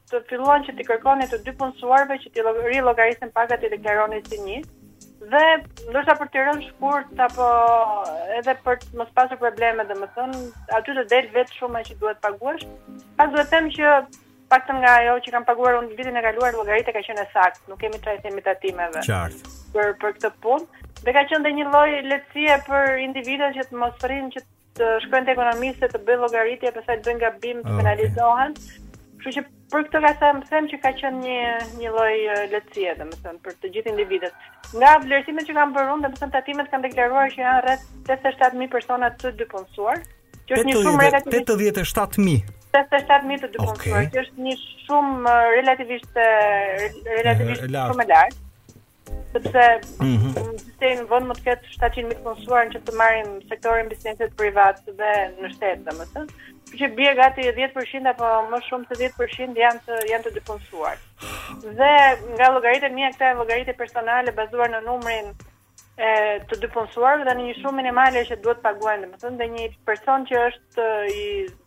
të filluan që t'i kërkonin të dypunësuarve që t'i rillogarisnin pagat t'i deklaronin si një dhe ndoshta për t'i rënë shkurt apo edhe për të mos pasur probleme domethënë aty të del vetë shuma që duhet të paguash po duhet të them që paktën nga ajo që kam paguar unë vitin e kaluar llogaritja ka qenë e saktë nuk kemi çfarë t'i themi tatimeve qartë për për këtë punë dhe ka qenë dhe një lloj lehtësie për individët që të mos rrinë që të shkojnë te ekonomistët të bëjnë llogaritje, pastaj të bëjnë gabim, të ah, penalizohen. Kështu që për këtë kam të them që ka qenë një një lloj lehtësie, domethënë për të gjithë individët. Nga vlerësimet që kam bërë unë, domethënë tatimet kanë deklaruar që janë rreth 87000 persona të dypunësuar, që është një shumë relativisht 87000. 87000 të dypunësuar, okay. që është një shumë relativisht relativisht shumë e lartë. sepse mm -hmm. në në vënd mund të ketë 700 mijë të punësuar në qoftë se marrim sektorin bizneset privat dhe në shtet domethënë se bie gati 10% apo më shumë se 10% janë të, janë të dypunësuar dhe nga llogaritë e mia këto llogaritë personale bazuar në numrin e të dypunësuar dhe në një shumë minimale që duhet të paguajnë domethënë dhe një person që është i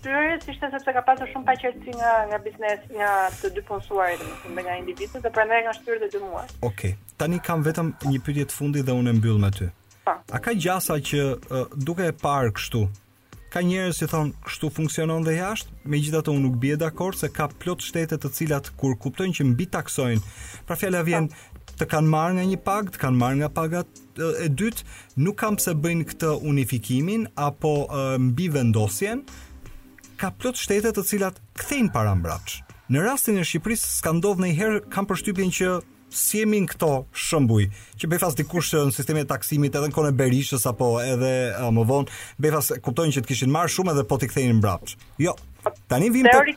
Shtyrjes ishte sepse ka pasur shumë paqartësi nga nga biznesi, nga të dypunësuarit, domethënë nga individët dhe prandaj kanë shtyrë dhe dy muaj. Okej. Okay. Tani kam vetëm një pyetje të fundit dhe unë e mbyll me ty. Pa. Po. A ka gjasa që uh, duke e parë kështu, ka njerëz që thon kështu funksionon dhe jashtë, megjithatë unë nuk bie dakord se ka plot shtete të cilat kur kuptojnë që mbitaksojnë, pra fjala vjen po. të kanë marrë nga një pagë, të kanë marrë nga pagat e dytë nuk kam pse bëjnë këtë unifikimin apo uh, mbi vendosjen ka plot shtete të cilat kthejnë para mbrapsht. Në rastin e Shqipërisë s'ka ndodhur ndonjëherë kam përshtypjen që s'i kemi në këto shëmbuj, që befas dikush në sistemin e taksimit edhe në kohën e Berishës apo edhe a, më vonë, befas kuptojnë që të kishin marrë shumë edhe po t'i kthejnë mbrapsht. Jo, tani vim të...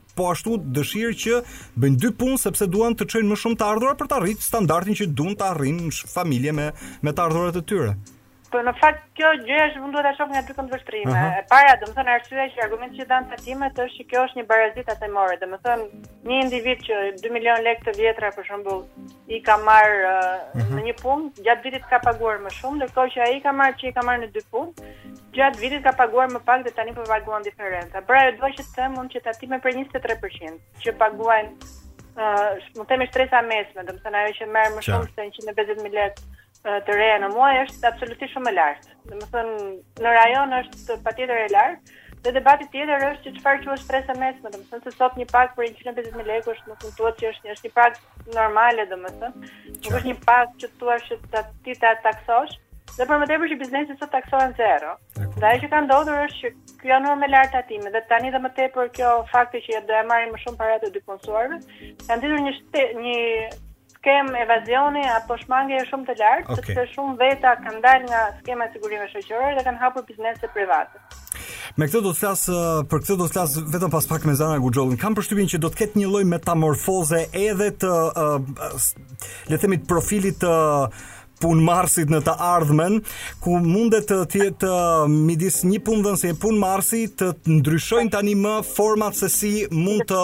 po ashtu dëshirojnë që të bëjnë dy punë sepse duan të çojnë më shumë të ardhura për të arritur standardin që duan të arrijnë në familje me me të ardhurat e tyre. Po në fakt kjo gjë është mund duhet ta shoh nga dy këndvështrime. Uh -huh. E para, domethënë arsyeja që argumenti që dhan tatimet është që kjo është një barazi tatimore, domethënë një individ që 2 milion lekë të vjetra për shembull i ka marrë uh, mm -hmm. në një punë, gjatë vitit ka paguar më shumë, ndërkohë që ai ka marrë që i ka marrë në dy punë, gjatë vitit ka paguar më pak dhe tani po paguan diferencën. Pra ajo dua që të them unë që tatimi prej 23% që paguajnë ë, uh, mund të themi shtresa e mesme, domethënë ajo që merr më shumë se 150.000 lekë të reja në muaj është absolutisht shumë e lartë. Domethënë, në rajon është patjetër e lartë, dhe debati tjetër është që çfarë është shtresë e mesme, domethënë, se sot një pagë prej 150.000 lekë është domethënë thua që është një, është një pagë normale, domethënë, nuk është një pagë që thua që ti ta taksosh, dhe për më tepër që bizneset sot taksohen zero. Dhe ajo që ka ndodhur është që kjo normë e lartë tatimi, dhe tani dhe më tepër ky fakti që do u marrin më shumë para të dypunësuarve, ka nxitur një, shte, një skemë evazioni apo shmangieje shumë të lartë, okay. sepse shumë veta kanë dalë nga skema e sigurimeve shoqërore dhe kanë hapur biznese private. Me këtë do të flas për këtë do të flas vetëm pas pak me Zana Guxhollin. Kam përshtypjen që do të ketë një lloj metamorfoze edhe të uh, le të themi të profilit të uh, punëmarrësit në të ardhmen, ku mundet të jetë uh, midis një punëdhënësi e punëmarrësi të ndryshojnë tani edhe format se si mund të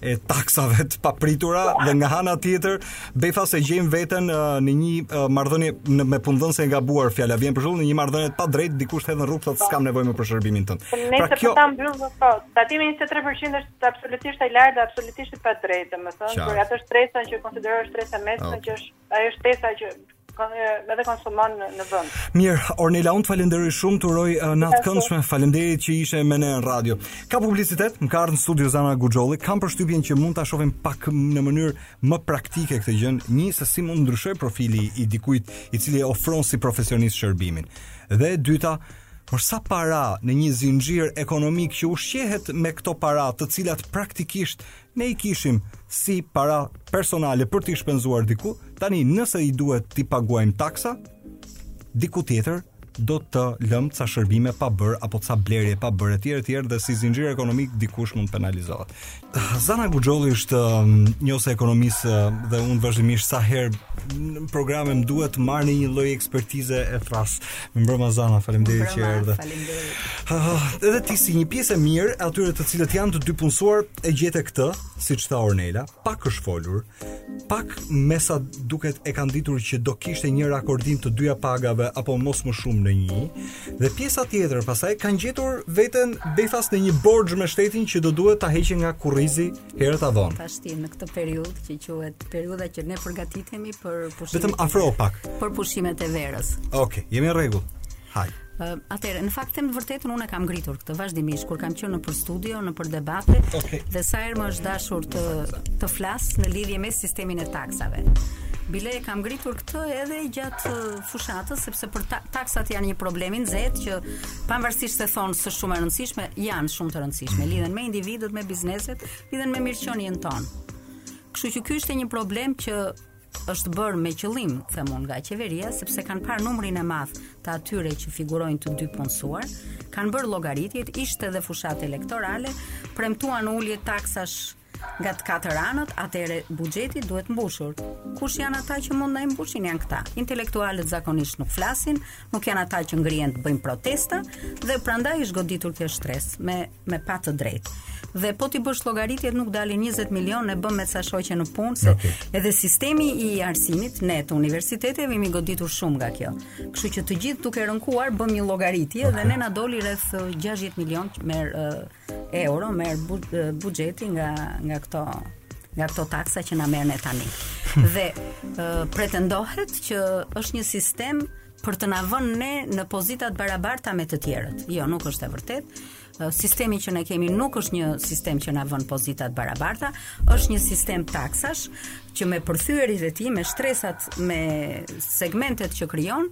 e taksave të papritura dhe nga ana tjetër befas e gjejmë veten në një marrëdhënie në me punëdhënëse e gabuar fjala vjen për shembull në një marrëdhënie të padrejtë dikush të hedh në rrugë thotë s'kam nevojë më për shërbimin tënd. Pra, kjo... ta mbyll do të thotë. Tatimi 23% është absolutisht i lartë dhe absolutisht i padrejtë, domethënë, për atë shtresën që konsiderohet shtresë e mesme okay. që është Ajo shtresa që edhe konsumon në vend. Mirë, Ornela, unë të falenderoj shumë, të uroj uh, natë të këndshme. Faleminderit që ishe me ne në radio. Ka publicitet, më ka ardhur në studio Zana Guxholli. Kam përshtypjen që mund ta shohim pak në mënyrë më praktike këtë gjë, një se si mund të ndryshojë profili i dikujt i cili ofron si profesionist shërbimin. Dhe e dyta, Por sa para në një zinxhir ekonomik që ushqehet me këto para, të cilat praktikisht Ne i kishim si para personale për t'i shpenzuar diku, tani nëse duhet t'i paguajmë taksa, diku tjetër do të lëmë ca shërbime pa bër apo ca blerje pa bër etj etj dhe si zinxhir ekonomik dikush mund të penalizohet. Zana Guxholli është um, një ose ekonomist uh, dhe unë vazhdimisht sa herë në programe më duhet të marr një lloj ekspertize e thras. Mirëmbrëma Zana, faleminderit që erdhe. Faleminderit. Edhe ti si një pjesë e mirë atyre të cilët janë të dy punësuar E gjete këtë, siç tha Ornela, pak është folur, pak me sa duket e kanë ditur që do kishte një rakordim të dyja pagave apo mos më shumë në një, dhe pjesa tjetër pastaj kanë gjetur veten befas në një borxh me shtetin që do duhet ta heqin nga kurrizi herët a vonë. Tashti në këtë periudhë që quhet periudha që ne përgatitemi për pushimet... Vetëm afro pak. Për pushimet e verës. Oke, okay, jemi në rregull. Haj. Uh, Atëherë, në fakt them të vërtetën, unë e kam ngritur këtë vazhdimisht kur kam qenë nëpër studio, nëpër debate okay. dhe sa herë më është dashur të të flas në lidhje me sistemin e taksave. Bile e kam ngritur këtë edhe gjatë uh, fushatës sepse për ta taksat janë një problem i nxehtë që pavarësisht se thonë s'është shumë e rëndësishme, janë shumë të rëndësishme, mhm. lidhen me individët, me bizneset, lidhen me mirëqenien tonë. Kështu që ky ishte një problem që është bërë me qëllim, them unë, nga qeveria, sepse kanë parë numrin e madh të atyre që figurojnë të dy punësuar, kanë bërë llogaritjet, ishte edhe fushatë elektorale, premtuan ulje taksash nga të katër anët, atëherë buxheti duhet mbushur. Kush janë ata që mund na e mbushin janë këta. Intelektualët zakonisht nuk flasin, nuk janë ata që ngrihen të bëjnë protesta dhe prandaj është goditur kjo shtresë me me padrejtë. Dhe po t'i bësh llogaritjet nuk dalin 20 milionë, e bëmë me ca shoqe në punë se okay. edhe sistemi i arsimit ne të universiteteve jemi goditur shumë nga kjo. Kështu që të gjithë duke rënkuar bëmë një llogaritje okay. dhe ne na doli rreth 60 uh, milionë me uh, euro merr bu, uh, buxheti nga nga këto nga këto taksa që na merr ne tani. dhe uh, pretendohet që është një sistem për të na vënë ne në pozita të barabarta me të tjerët. Jo, nuk është e vërtetë. Sistemi që ne kemi nuk është një sistem që na vën pozita të barabarta, është një sistem taksash që me përthyerjet e tij, me shtresat, me segmentet që krijon,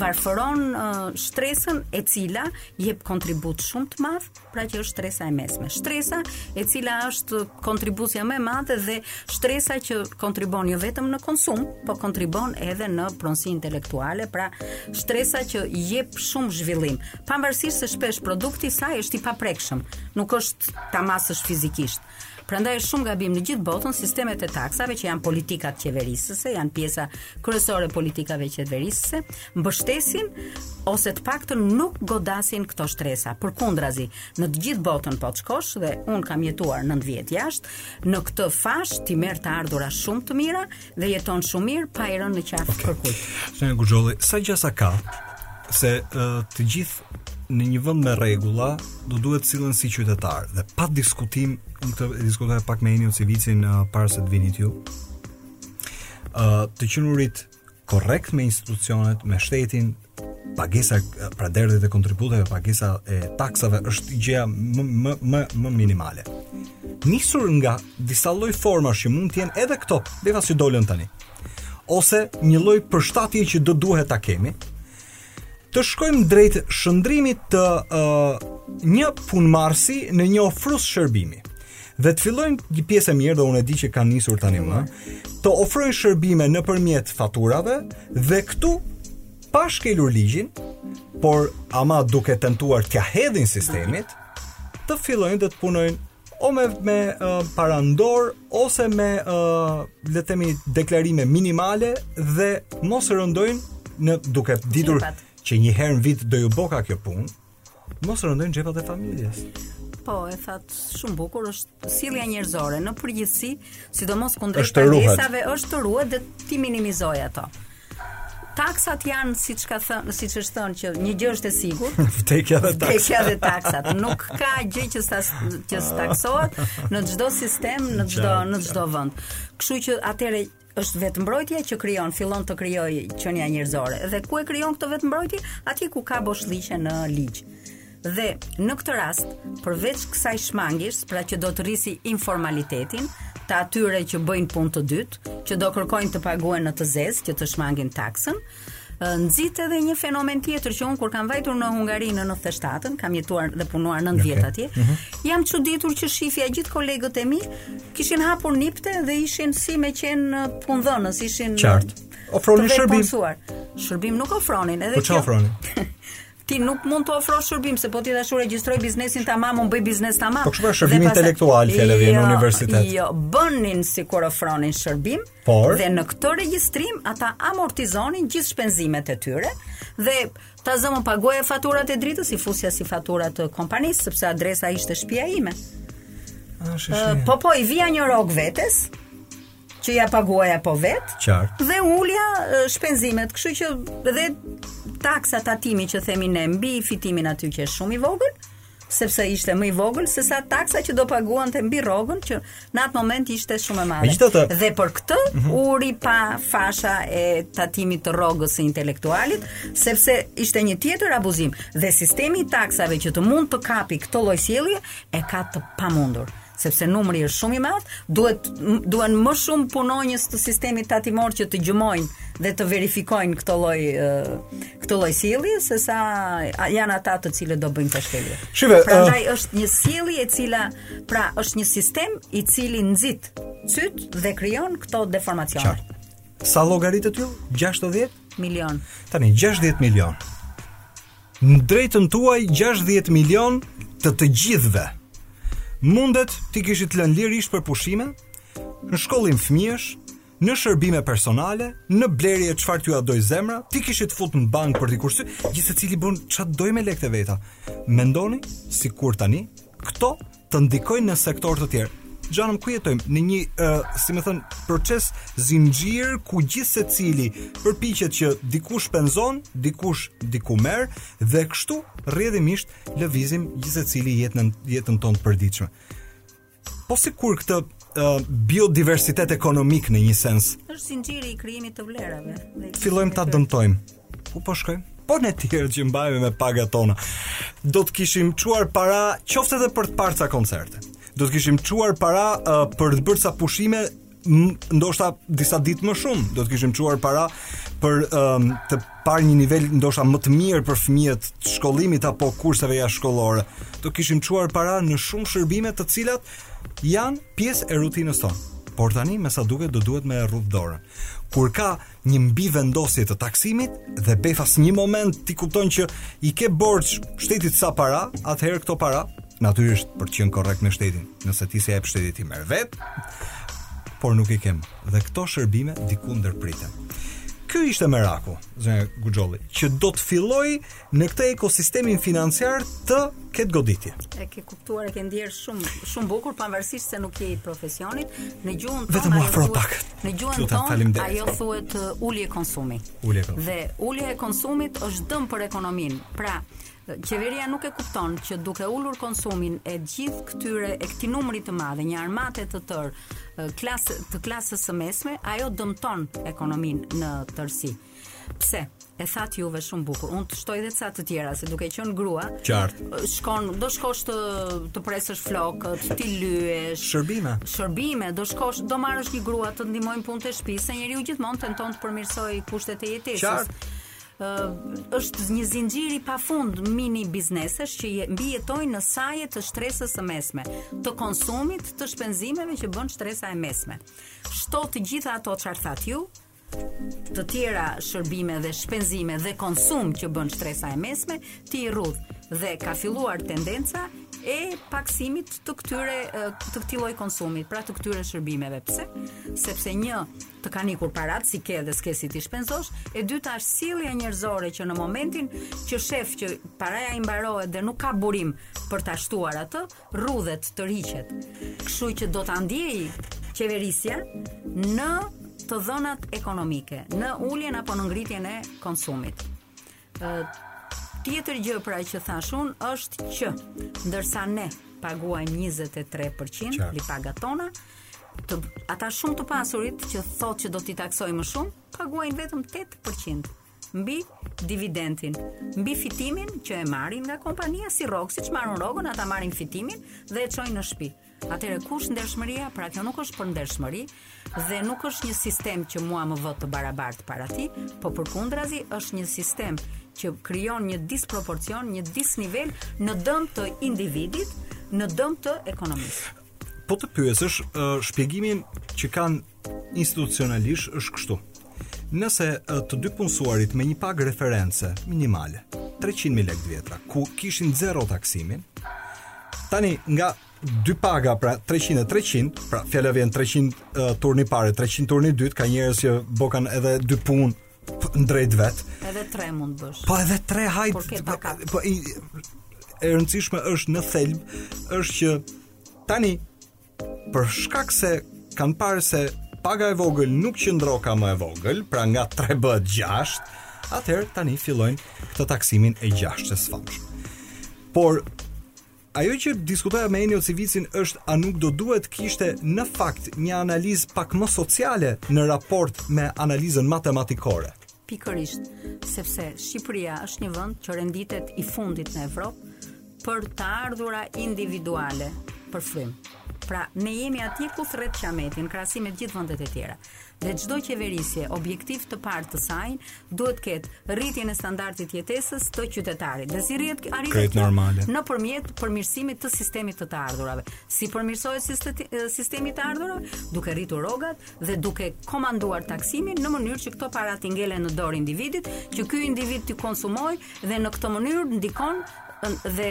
varfëron shtresën e cila jep kontribut shumë të madh pra që është shtresa e mesme. Shtresa e cila është kontribuesja më e madhe dhe shtresa që kontribon jo vetëm në konsum, po kontribon edhe në pronësi intelektuale, pra shtresa që jep shumë zhvillim. Pavarësisht se shpesh produkti i saj është i paprekshëm, nuk është ta masësh fizikisht. Prandaj është shumë gabim në gjithë botën sistemet e taksave që janë politikat qeverisëse, janë pjesa kryesore e politikave qeverisëse, mbështesin ose të paktën nuk godasin këto shtresa. Përkundrazi, në të gjithë botën po të shkosh dhe un kam jetuar 9 vjet jashtë, në këtë fashë ti merr të ardhura shumë të mira, Dhe jeton shumë mirë pa i rënë në qafë okay. kërkut. Në Gjolli, sa gjasa ka se uh, të gjithë në një vend me rregulla do duhet të sillen si qytetarë dhe pa diskutim unë e diskutoja pak me Enio Civicin uh, para se të vinit ju. Ë uh, të qenurit korrekt me institucionet, me shtetin, pagesa pra derdhjet e kontributeve, pagesa e taksave është gjëja më më më më minimale. Nisur nga disa lloj formash që mund të jenë edhe këto, de facto si dolën tani. Ose një lloj përshtatje që do duhet ta kemi. Të shkojmë drejt shndërrimit të uh, një punëmarrësi në një ofrues shërbimi. dhe të fillojnë një pjesë e mirë dhe unë e di që kanë nisur tani më, të ofrojnë shërbime nëpërmjet faturave dhe këtu pa shkelur ligjin, por ama duke tentuar t'ia hedhin sistemit, të fillojnë dhe të punojnë o me me uh, para në dorë ose me uh, le të themi deklarime minimale dhe mos rëndojnë duke ditur që një herë në vit do ju bjerka kjo punë, Mos rëndojnë xhepat e familjes. Po, e thatë shumë bukur, është sjellja njerëzore në përgjithësi, sidomos kundrejt pagesave është të ruhet dhe t'i minimizojë ato. Taksat janë siç ka thënë, siç është thënë që një gjë është e sigurt, vdekja dhe taksat. Vdekja dhe taksat. Nuk ka gjë që s'taksohet në çdo sistem, në çdo në çdo vend. Kështu që atëherë është vetëmbrojtja që krijon, fillon të krijojë qenia njerëzore. Dhe ku e krijon këtë vetëmbrojtje? Atje ku ka boshllëqe në ligj. Dhe në këtë rast, përveç kësaj shmangies, pra që do të rrisi informalitetin, të atyre që bëjnë punë të dytë, që do kërkojnë të paguhen në të zezë, që të shmangin taksën, nxit edhe një fenomen tjetër që un kur kam vajtur në Hungari në 97-ën, kam jetuar dhe punuar 9 vjet atje. Mm -hmm. Jam çuditur që shihja gjithë kolegët e mi kishin hapur nipte dhe ishin si me qen punëdhënës, ishin qartë. Ofronin shërbim. Shërbim nuk ofronin, edhe po kjo. Po çfarë ofronin? Ti nuk mund të ofrosh shërbim se po ta regjistroj biznesin tamam, un bëj biznes tamam. Po çfarë shërbim intelektual fjalë vjen në jo, universitet? Jo, bënin sikur ofronin shërbim, por dhe në këtë regjistrim ata amortizonin gjithë shpenzimet e tyre dhe ta zëmë pagoja faturat e dritës i fusja si fatura të kompanisë sepse adresa ishte shtëpia ime. Ah, po po i vija një rrogë vetes. që ia paguaja po vetë. Qartë. Dhe ulja shpenzimet, kështu që dhe taksa tatimi që themi ne mbi fitimin aty që është shumë i vogël, sepse ishte më i vogël se sa taksa që do paguante mbi rrogën që në atë moment ishte shumë e madhe. Të... Dhe për këtë uh mhm. -huh. u ripa fasha e tatimit të rrogës së intelektualit, sepse ishte një tjetër abuzim dhe sistemi i taksave që të mund të kapë këtë lloj sjellje e ka të pamundur. sepse numri është shumë i madh, duhen duhen më shumë punonjës të sistemit tatimor që të gjurmojnë dhe të verifikojnë këtë lloj këtë lloj sjellje se sa janë ata të cilët do bëjnë këtë shkelje. Shive, prandaj uh... është një sjellje e cila pra është një sistem i cili nxit cyt dhe krijon këto deformacione. Sa llogarite ti? 60 milion. Tani 60 milion. Në të drejtën tuaj gjashtëdhjetë milionë të të gjithëve. Mundet t'i kishit lënë lirisht për pushime, në shkollim fëmijësh, në shërbime personale, në blerje çfarë t'jua dojë zemra, t'i kishit fut në bankë për t'i kursy, gjithsecili bën ça do me lekët e veta. Mendoni sikur tani këto të ndikojnë në sektorë të tjerë. Xhanëm ku jetojmë në një, uh, si me thënë, proces zinxhir ku gjithsecili përpiqet që dikush shpenzon, dikush diku merr dhe kështu rrjedhimisht lëvizim gjithsecili jetën jetën tonë të përditshme. Po sikur këtë biodiversitet ekonomik në një sens. Është zinxhiri i krijimit të vlerave. Fillojmë ta dëmtojmë. Ku po shkojmë? Po ne të tjerët që mbahemi me pagat tona. Do të kishim çuar para qoftë edhe për të parë ca koncerte. Do të kishim çuar para uh, për të bërë ca pushime ndoshta disa ditë më shumë do të kishim çuar para për um, të parë një nivel ndoshta më të mirë për fëmijët të shkollimit apo kurseve jashtëshkollore. Do kishim çuar para në shumë shërbime të cilat janë pjesë e rutinës tonë. Por tani me sa duket do duhet me rrudh dorën. Kur ka një mbivendosje të taksimit dhe befas një moment ti kupton që i ke borxh shtetit ca para, atëherë këto para natyrisht për të qenë korrekt me shtetin, nëse ti s'ia jep shteti t'i merr vetë, por nuk i kemi dhe këto shërbime diku ndërpriten. Ky ishte meraku, zonja Guxholli, që do të filloj në këtë ekosistemin financiar të ketë goditje. E ke kuptuar, e ke ndjerë shumë shumë bukur pavarësisht se nuk je i profesionit, në gjuhën tonë vetëm afrohu pak. Në gjuhën tonë ajo thuhet uh, ulje konsumi. Ulje konsumi. Dhe ulja e konsumit është dëm për ekonominë. Pra, qeveria nuk e kupton që duke ulur konsumin e gjithë këtyre e këtij numri të madh një armate të tërë klasë të klasës së mesme ajo dëmton ekonominë në tërësi Pse? E thatë juve shumë bukur. Unë të shtoj dhe ca të tjera, se duke qenë grua, Qartë. shkon, do shkosh të të presësh flokët, t'i lyesh, Shërbime. shërbime, do shkosh, do marrësh një grua të ndihmojë në punët e shtëpisë, se njeriu gjithmonë tenton të përmirësojë kushtet e jetesës. Qartë. Ë, është një zinxhir i pafund mini biznesesh që je, mbijetojnë në saje të shtresës së mesme, të konsumit, të shpenzimeve që bën shtresa e mesme. Shto të gjitha ato çfarë thatë ju, Të tjera shërbime dhe shpenzime dhe konsum që bën shtresa e mesme ti i rrudh dhe ka filluar tendenca e pakësimit të këtyre të këtij lloj konsumi, pra të këtyre shërbimeve. Pse? Sepse një të kanë ikur paratë, s'i ke dhe s'ke si t'i shpenzosh, e dyta është sjellja njerëzore që në momentin që shef që paraja i mbarohet dhe nuk ka burim për ta shtuar atë, rrudhet tërhiqet. Kështu që do ta ndjejë qeverisja në të dhënat ekonomike, në uljen apo në ngritjen e konsumit. Ë tjetër gjë pra që thashë unë është që ndërsa ne paguajmë 23% Qa? mbi pagat tona, të, ata shumë të pasurit që thotë që do t'i taksojë më shumë, paguajnë vetëm 8%. mbi dividendin, mbi fitimin që e marrin nga kompania si rrogë, siç marrin rrogën, ata marrin fitimin dhe e çojnë në shtëpi. Atëherë ku është ndershmëria? Pra kjo nuk është për ndershmëri dhe nuk është një sistem që mua më vë të barabartë para tij, po përkundrazi është një sistem që krijon një disproporcion, një disnivel në dëm të individit, në dëm të ekonomisë. Po të pyesësh, shpjegimin që kanë institucionalisht është kështu. Nëse të dypunësuarit me një pagë reference minimale, 300.000 lekë të vjetra, ku kishin zero taksimin, tani nga dy paga pra 300 e 300, pra fjala vjen 300 uh, turni i parë, 300 turni i dytë, ka njerëz që bokan edhe dy punë Po, në drejtim vet. Edhe tre mund të bësh. Po edhe tre hajt. Po ke, po, takat. Po e rëndësishme është në thelb është që tani për shkak se kanë parë se paga e vogël nuk qëndroka më e vogël, pra nga 3 bëhet 6, atëherë tani fillojnë këtë taksimin e 6-ës famshme. Por Ajo që diskutoja me Enio Civicin është a nuk do duhet kishte në fakt një analizë pak më sociale në raport me analizën matematikore. Pikërisht, sepse Shqipëria është një vend që renditet i fundit në Evropë për të ardhura individuale për frymë. Pra, ne jemi atje ku thërret qameti, në, krahasim me gjithë vendet e tjera. dhe çdo qeverisje objektiv të parë të saj duhet të ketë rritjen e standardit të jetesës të qytetarit. Dhe si rritet arritet krejt normale nëpërmjet përmirësimit të sistemit të të ardhurave. Si përmirësohet sistemi i të ardhurave? Duke rritur rrogat dhe duke komanduar taksimin në mënyrë që këto para të ngelen në dorë individit, që ky individ të konsumojë dhe në këtë mënyrë ndikon dhe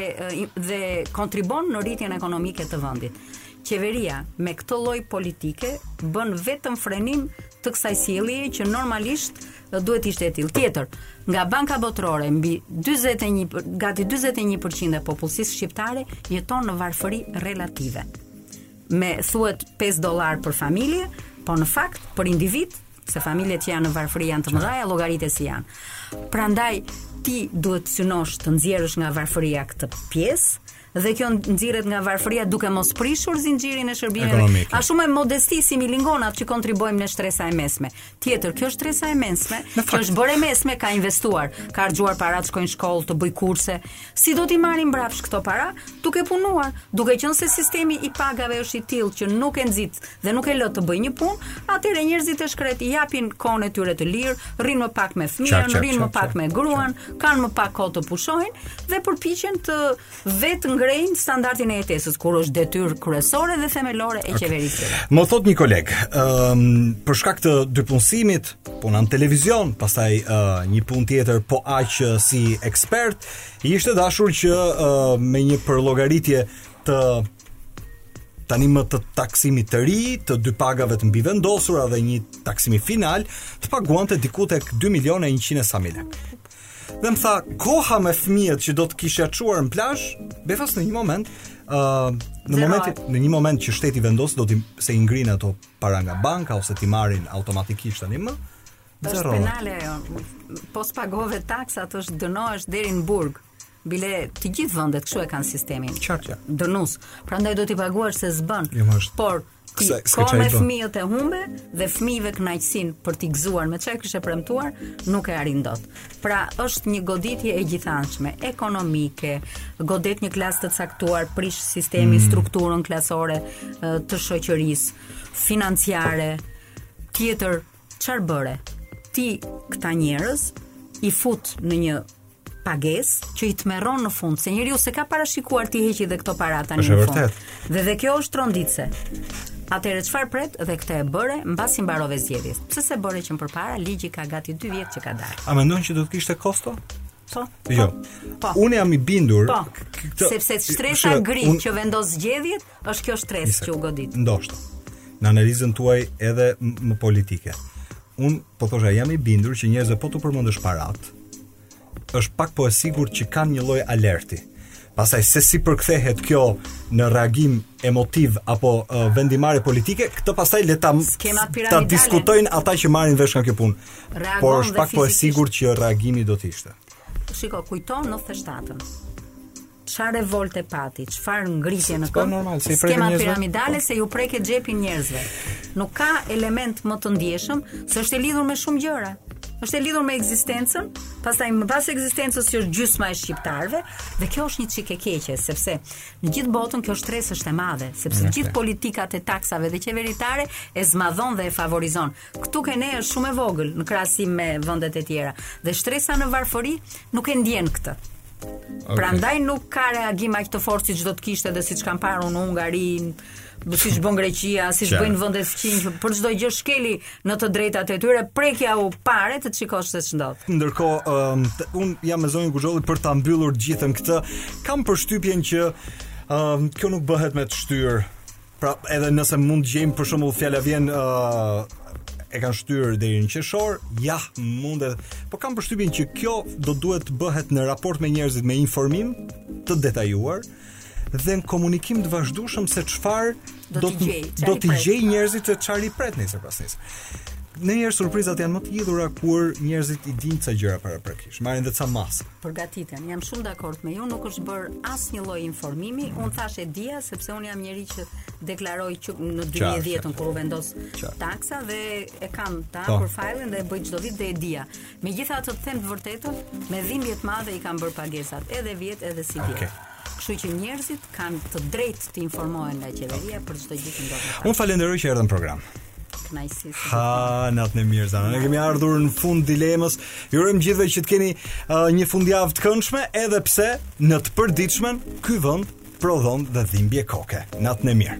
dhe kontribon në rritjen ekonomike të vendit. Qeveria me këtë lloj politike bën vetëm frenim të kësaj sjelljeje që normalisht duhet të ishte e tillë. Tjetër, nga Banka Botërore mbi 41 gati 41% e popullsisë shqiptare jeton në varfëri relative. Me thuhet 5 dollar për familje, po në fakt për individ se familjet që janë në varfëri janë të mëdha, llogaritë si janë. Prandaj ti duhet të synosh të nxjerrësh nga varfëria këtë pjesë, Dhe kjo nxirret nga varfëria duke mos prishur zinxhirin e shërbimeve. Ekonomike. Asaj shumësie modeste si milingonat që kontribuojmë ne shtresa e mesme. Tjetër, kjo shtresa e mesme, që është bërë e mesme, ka investuar, ka harxhuar para të shkojë në shkollë, të bëjë kurse. Si do t'i marrë mbrapsht këto para? Duke punuar, duke qenë se sistemi i pagave është i tillë që nuk e nxit dhe nuk e lë të bëjë një punë, atëherë njerëzit e shkretë japin kohën e tyre të lirë, rrinë më pak me fëmijën, rrinë më pak me gruan, kanë më pak kohë të pushojnë dhe përpiqen të vetëngrenë standardin e jetesës, kur është detyrë kryesore dhe themelore e qeverisë. Okay. Më thotë një koleg, um, për shkak të dypunësimit, puna në televizion, pastaj uh, një punë tjetër po aq si ekspert, i ishte dashur që uh, me një përllogaritje të tani më të taksimit të ri, të dy pagave të mbivendosura dhe një taksimi final, të paguante diku tek 2 milionë e 100 sa mijë lekë. Dhe më tha, koha me fëmijët që do të kisha çuar në plazh, befas në një moment, ë uh, në Zero. momentin në një moment që shteti vendos do të se i ngrijnë ato para nga banka ose t'i marrin automatikisht tani më. Zero. Është penale ajo. Po s'pagove taksat është dënohesh deri në burg. Bile të gjithë vendet kështu e kanë sistemin. Qartë ja. Dënohesh. Prandaj do t'i paguash se s'bën. Jo, Por ti kohën me fëmijët e humbe dhe fëmijëve kënaqësinë për t'i gëzuar me çka kishe premtuar, nuk e arrin dot. Pra, është një goditje e gjithanshme, ekonomike, godet një klasë të caktuar, prish sistemin, mm. strukturën klasore të shoqërisë, financiare, tjetër Çfarë bëre? Ti këta njerëz i fut në një pagesë që i tmerron në fund, se njeriu s'e ka parashikuar t'i heqë dhe këto para tani në fund. Dhe dhe kjo është tronditse. Atëherë çfarë pret dhe këtë e bëre mbasi mbarove zgjedhjet. Pse s'e bëre që më përpara ligji ka gati 2 vjet që ka dalë. A mendon që do të kishte kosto? Po. Jo. Po. Unë jam i bindur. Po. Këtë, Sepse shtresa gri që vendos zgjedhjet Është kjo stres që u godit. Ndoshta. Në analizën tuaj edhe më politike. Un po thosha jam i bindur që njerëzve po t'u përmendësh parat, është pak a shumë e sigurt që kanë një lloj alerti. Pastaj se si përkthehet kjo në reagim emotiv apo uh, vendimmarrje politike, këtë pastaj le ta diskutojnë ata që marrin vesh nga kjo punë. Por është pak po e sigurt që reagimi do të ishte. Shiko, kujton 97-ën. Çfarë revolte pati, çfarë ngritje në këmbë? Po normal, se i prekë njerëzve. Skema piramidale se iu preket xhepi njerëzve. Nuk ka element më të ndjeshëm se është e lidhur me shumë gjëra. Është e lidhur me ekzistencën, pastaj më pas ekzistencës që është gjysma e shqiptarëve dhe kjo është një çikë e keqe sepse në gjithë botën kjo shtresë është e madhe, sepse gjithë politikat e taksave dhe qeveritare e zmadhojnë dhe e favorizojnë. Këtu te ne është shumë e vogël në krahasim me vendet e tjera dhe shtresa në varfëri nuk e ndjen këtë. Okay. Prandaj nuk ka reagim aq të fortë siç do të kishte dhe siç kam parë në Hungari, siç bën Greqia, siç bëjnë vendet fqinje, për çdo gjë shkelje në të drejtat e tyre, prekjau paret të shikosh se ç'ndodh. Ndërkohë, um, un jam me zonjën Guxholli për ta mbyllur gjithë këtë. Kam përshtypjen që um, kjo nuk bëhet me të shtyrë Pra, edhe nëse mund të gjejmë për shembull fjala vjen ë e kanë shtyrë deri në qershor, ja mundet. Po kam përshtypjen që kjo do duhet të bëhet në raport me njerëzit me informim të detajuar dhe në komunikim të vazhdueshëm se çfarë do t'i gjejë, do t'i gjejë njerëzit, çfarë i pret nesër pasnesër. Nganjëherë surprizat janë më të hidhura kur njerëzit i dinë ca gjëra paraprakisht marrin dhe ca masa. përgatiten. Jam shumë dakord me ju, nuk është bërë asnjë lloj informimi. Unë thashë e dija sepse unë jam njeri që deklaroj që në 2010-ën kur u vendos taksa dhe e kam të hapur fajlin dhe e bëj çdo vit dhe e dija. Megjithatë të them të vërtetën, me dhimbje të madhe i kam bërë pagesat, edhe vjet edhe sivjet. Okay. Kështu që njerëzit kanë të drejtë të informohen nga qeveria okay. për çdo gjë që ndodh. Ju falënderoj që erdhët në program kënaqësi. Ha, natën e mirë Zana. Ne kemi ardhur në fund të Dilemës. Ju urojmë të gjithëve që të keni uh, një fundjavë të këndshme, edhe pse në të përditshmen ky vend prodhon dhe dhimbje koke. Natën e mirë.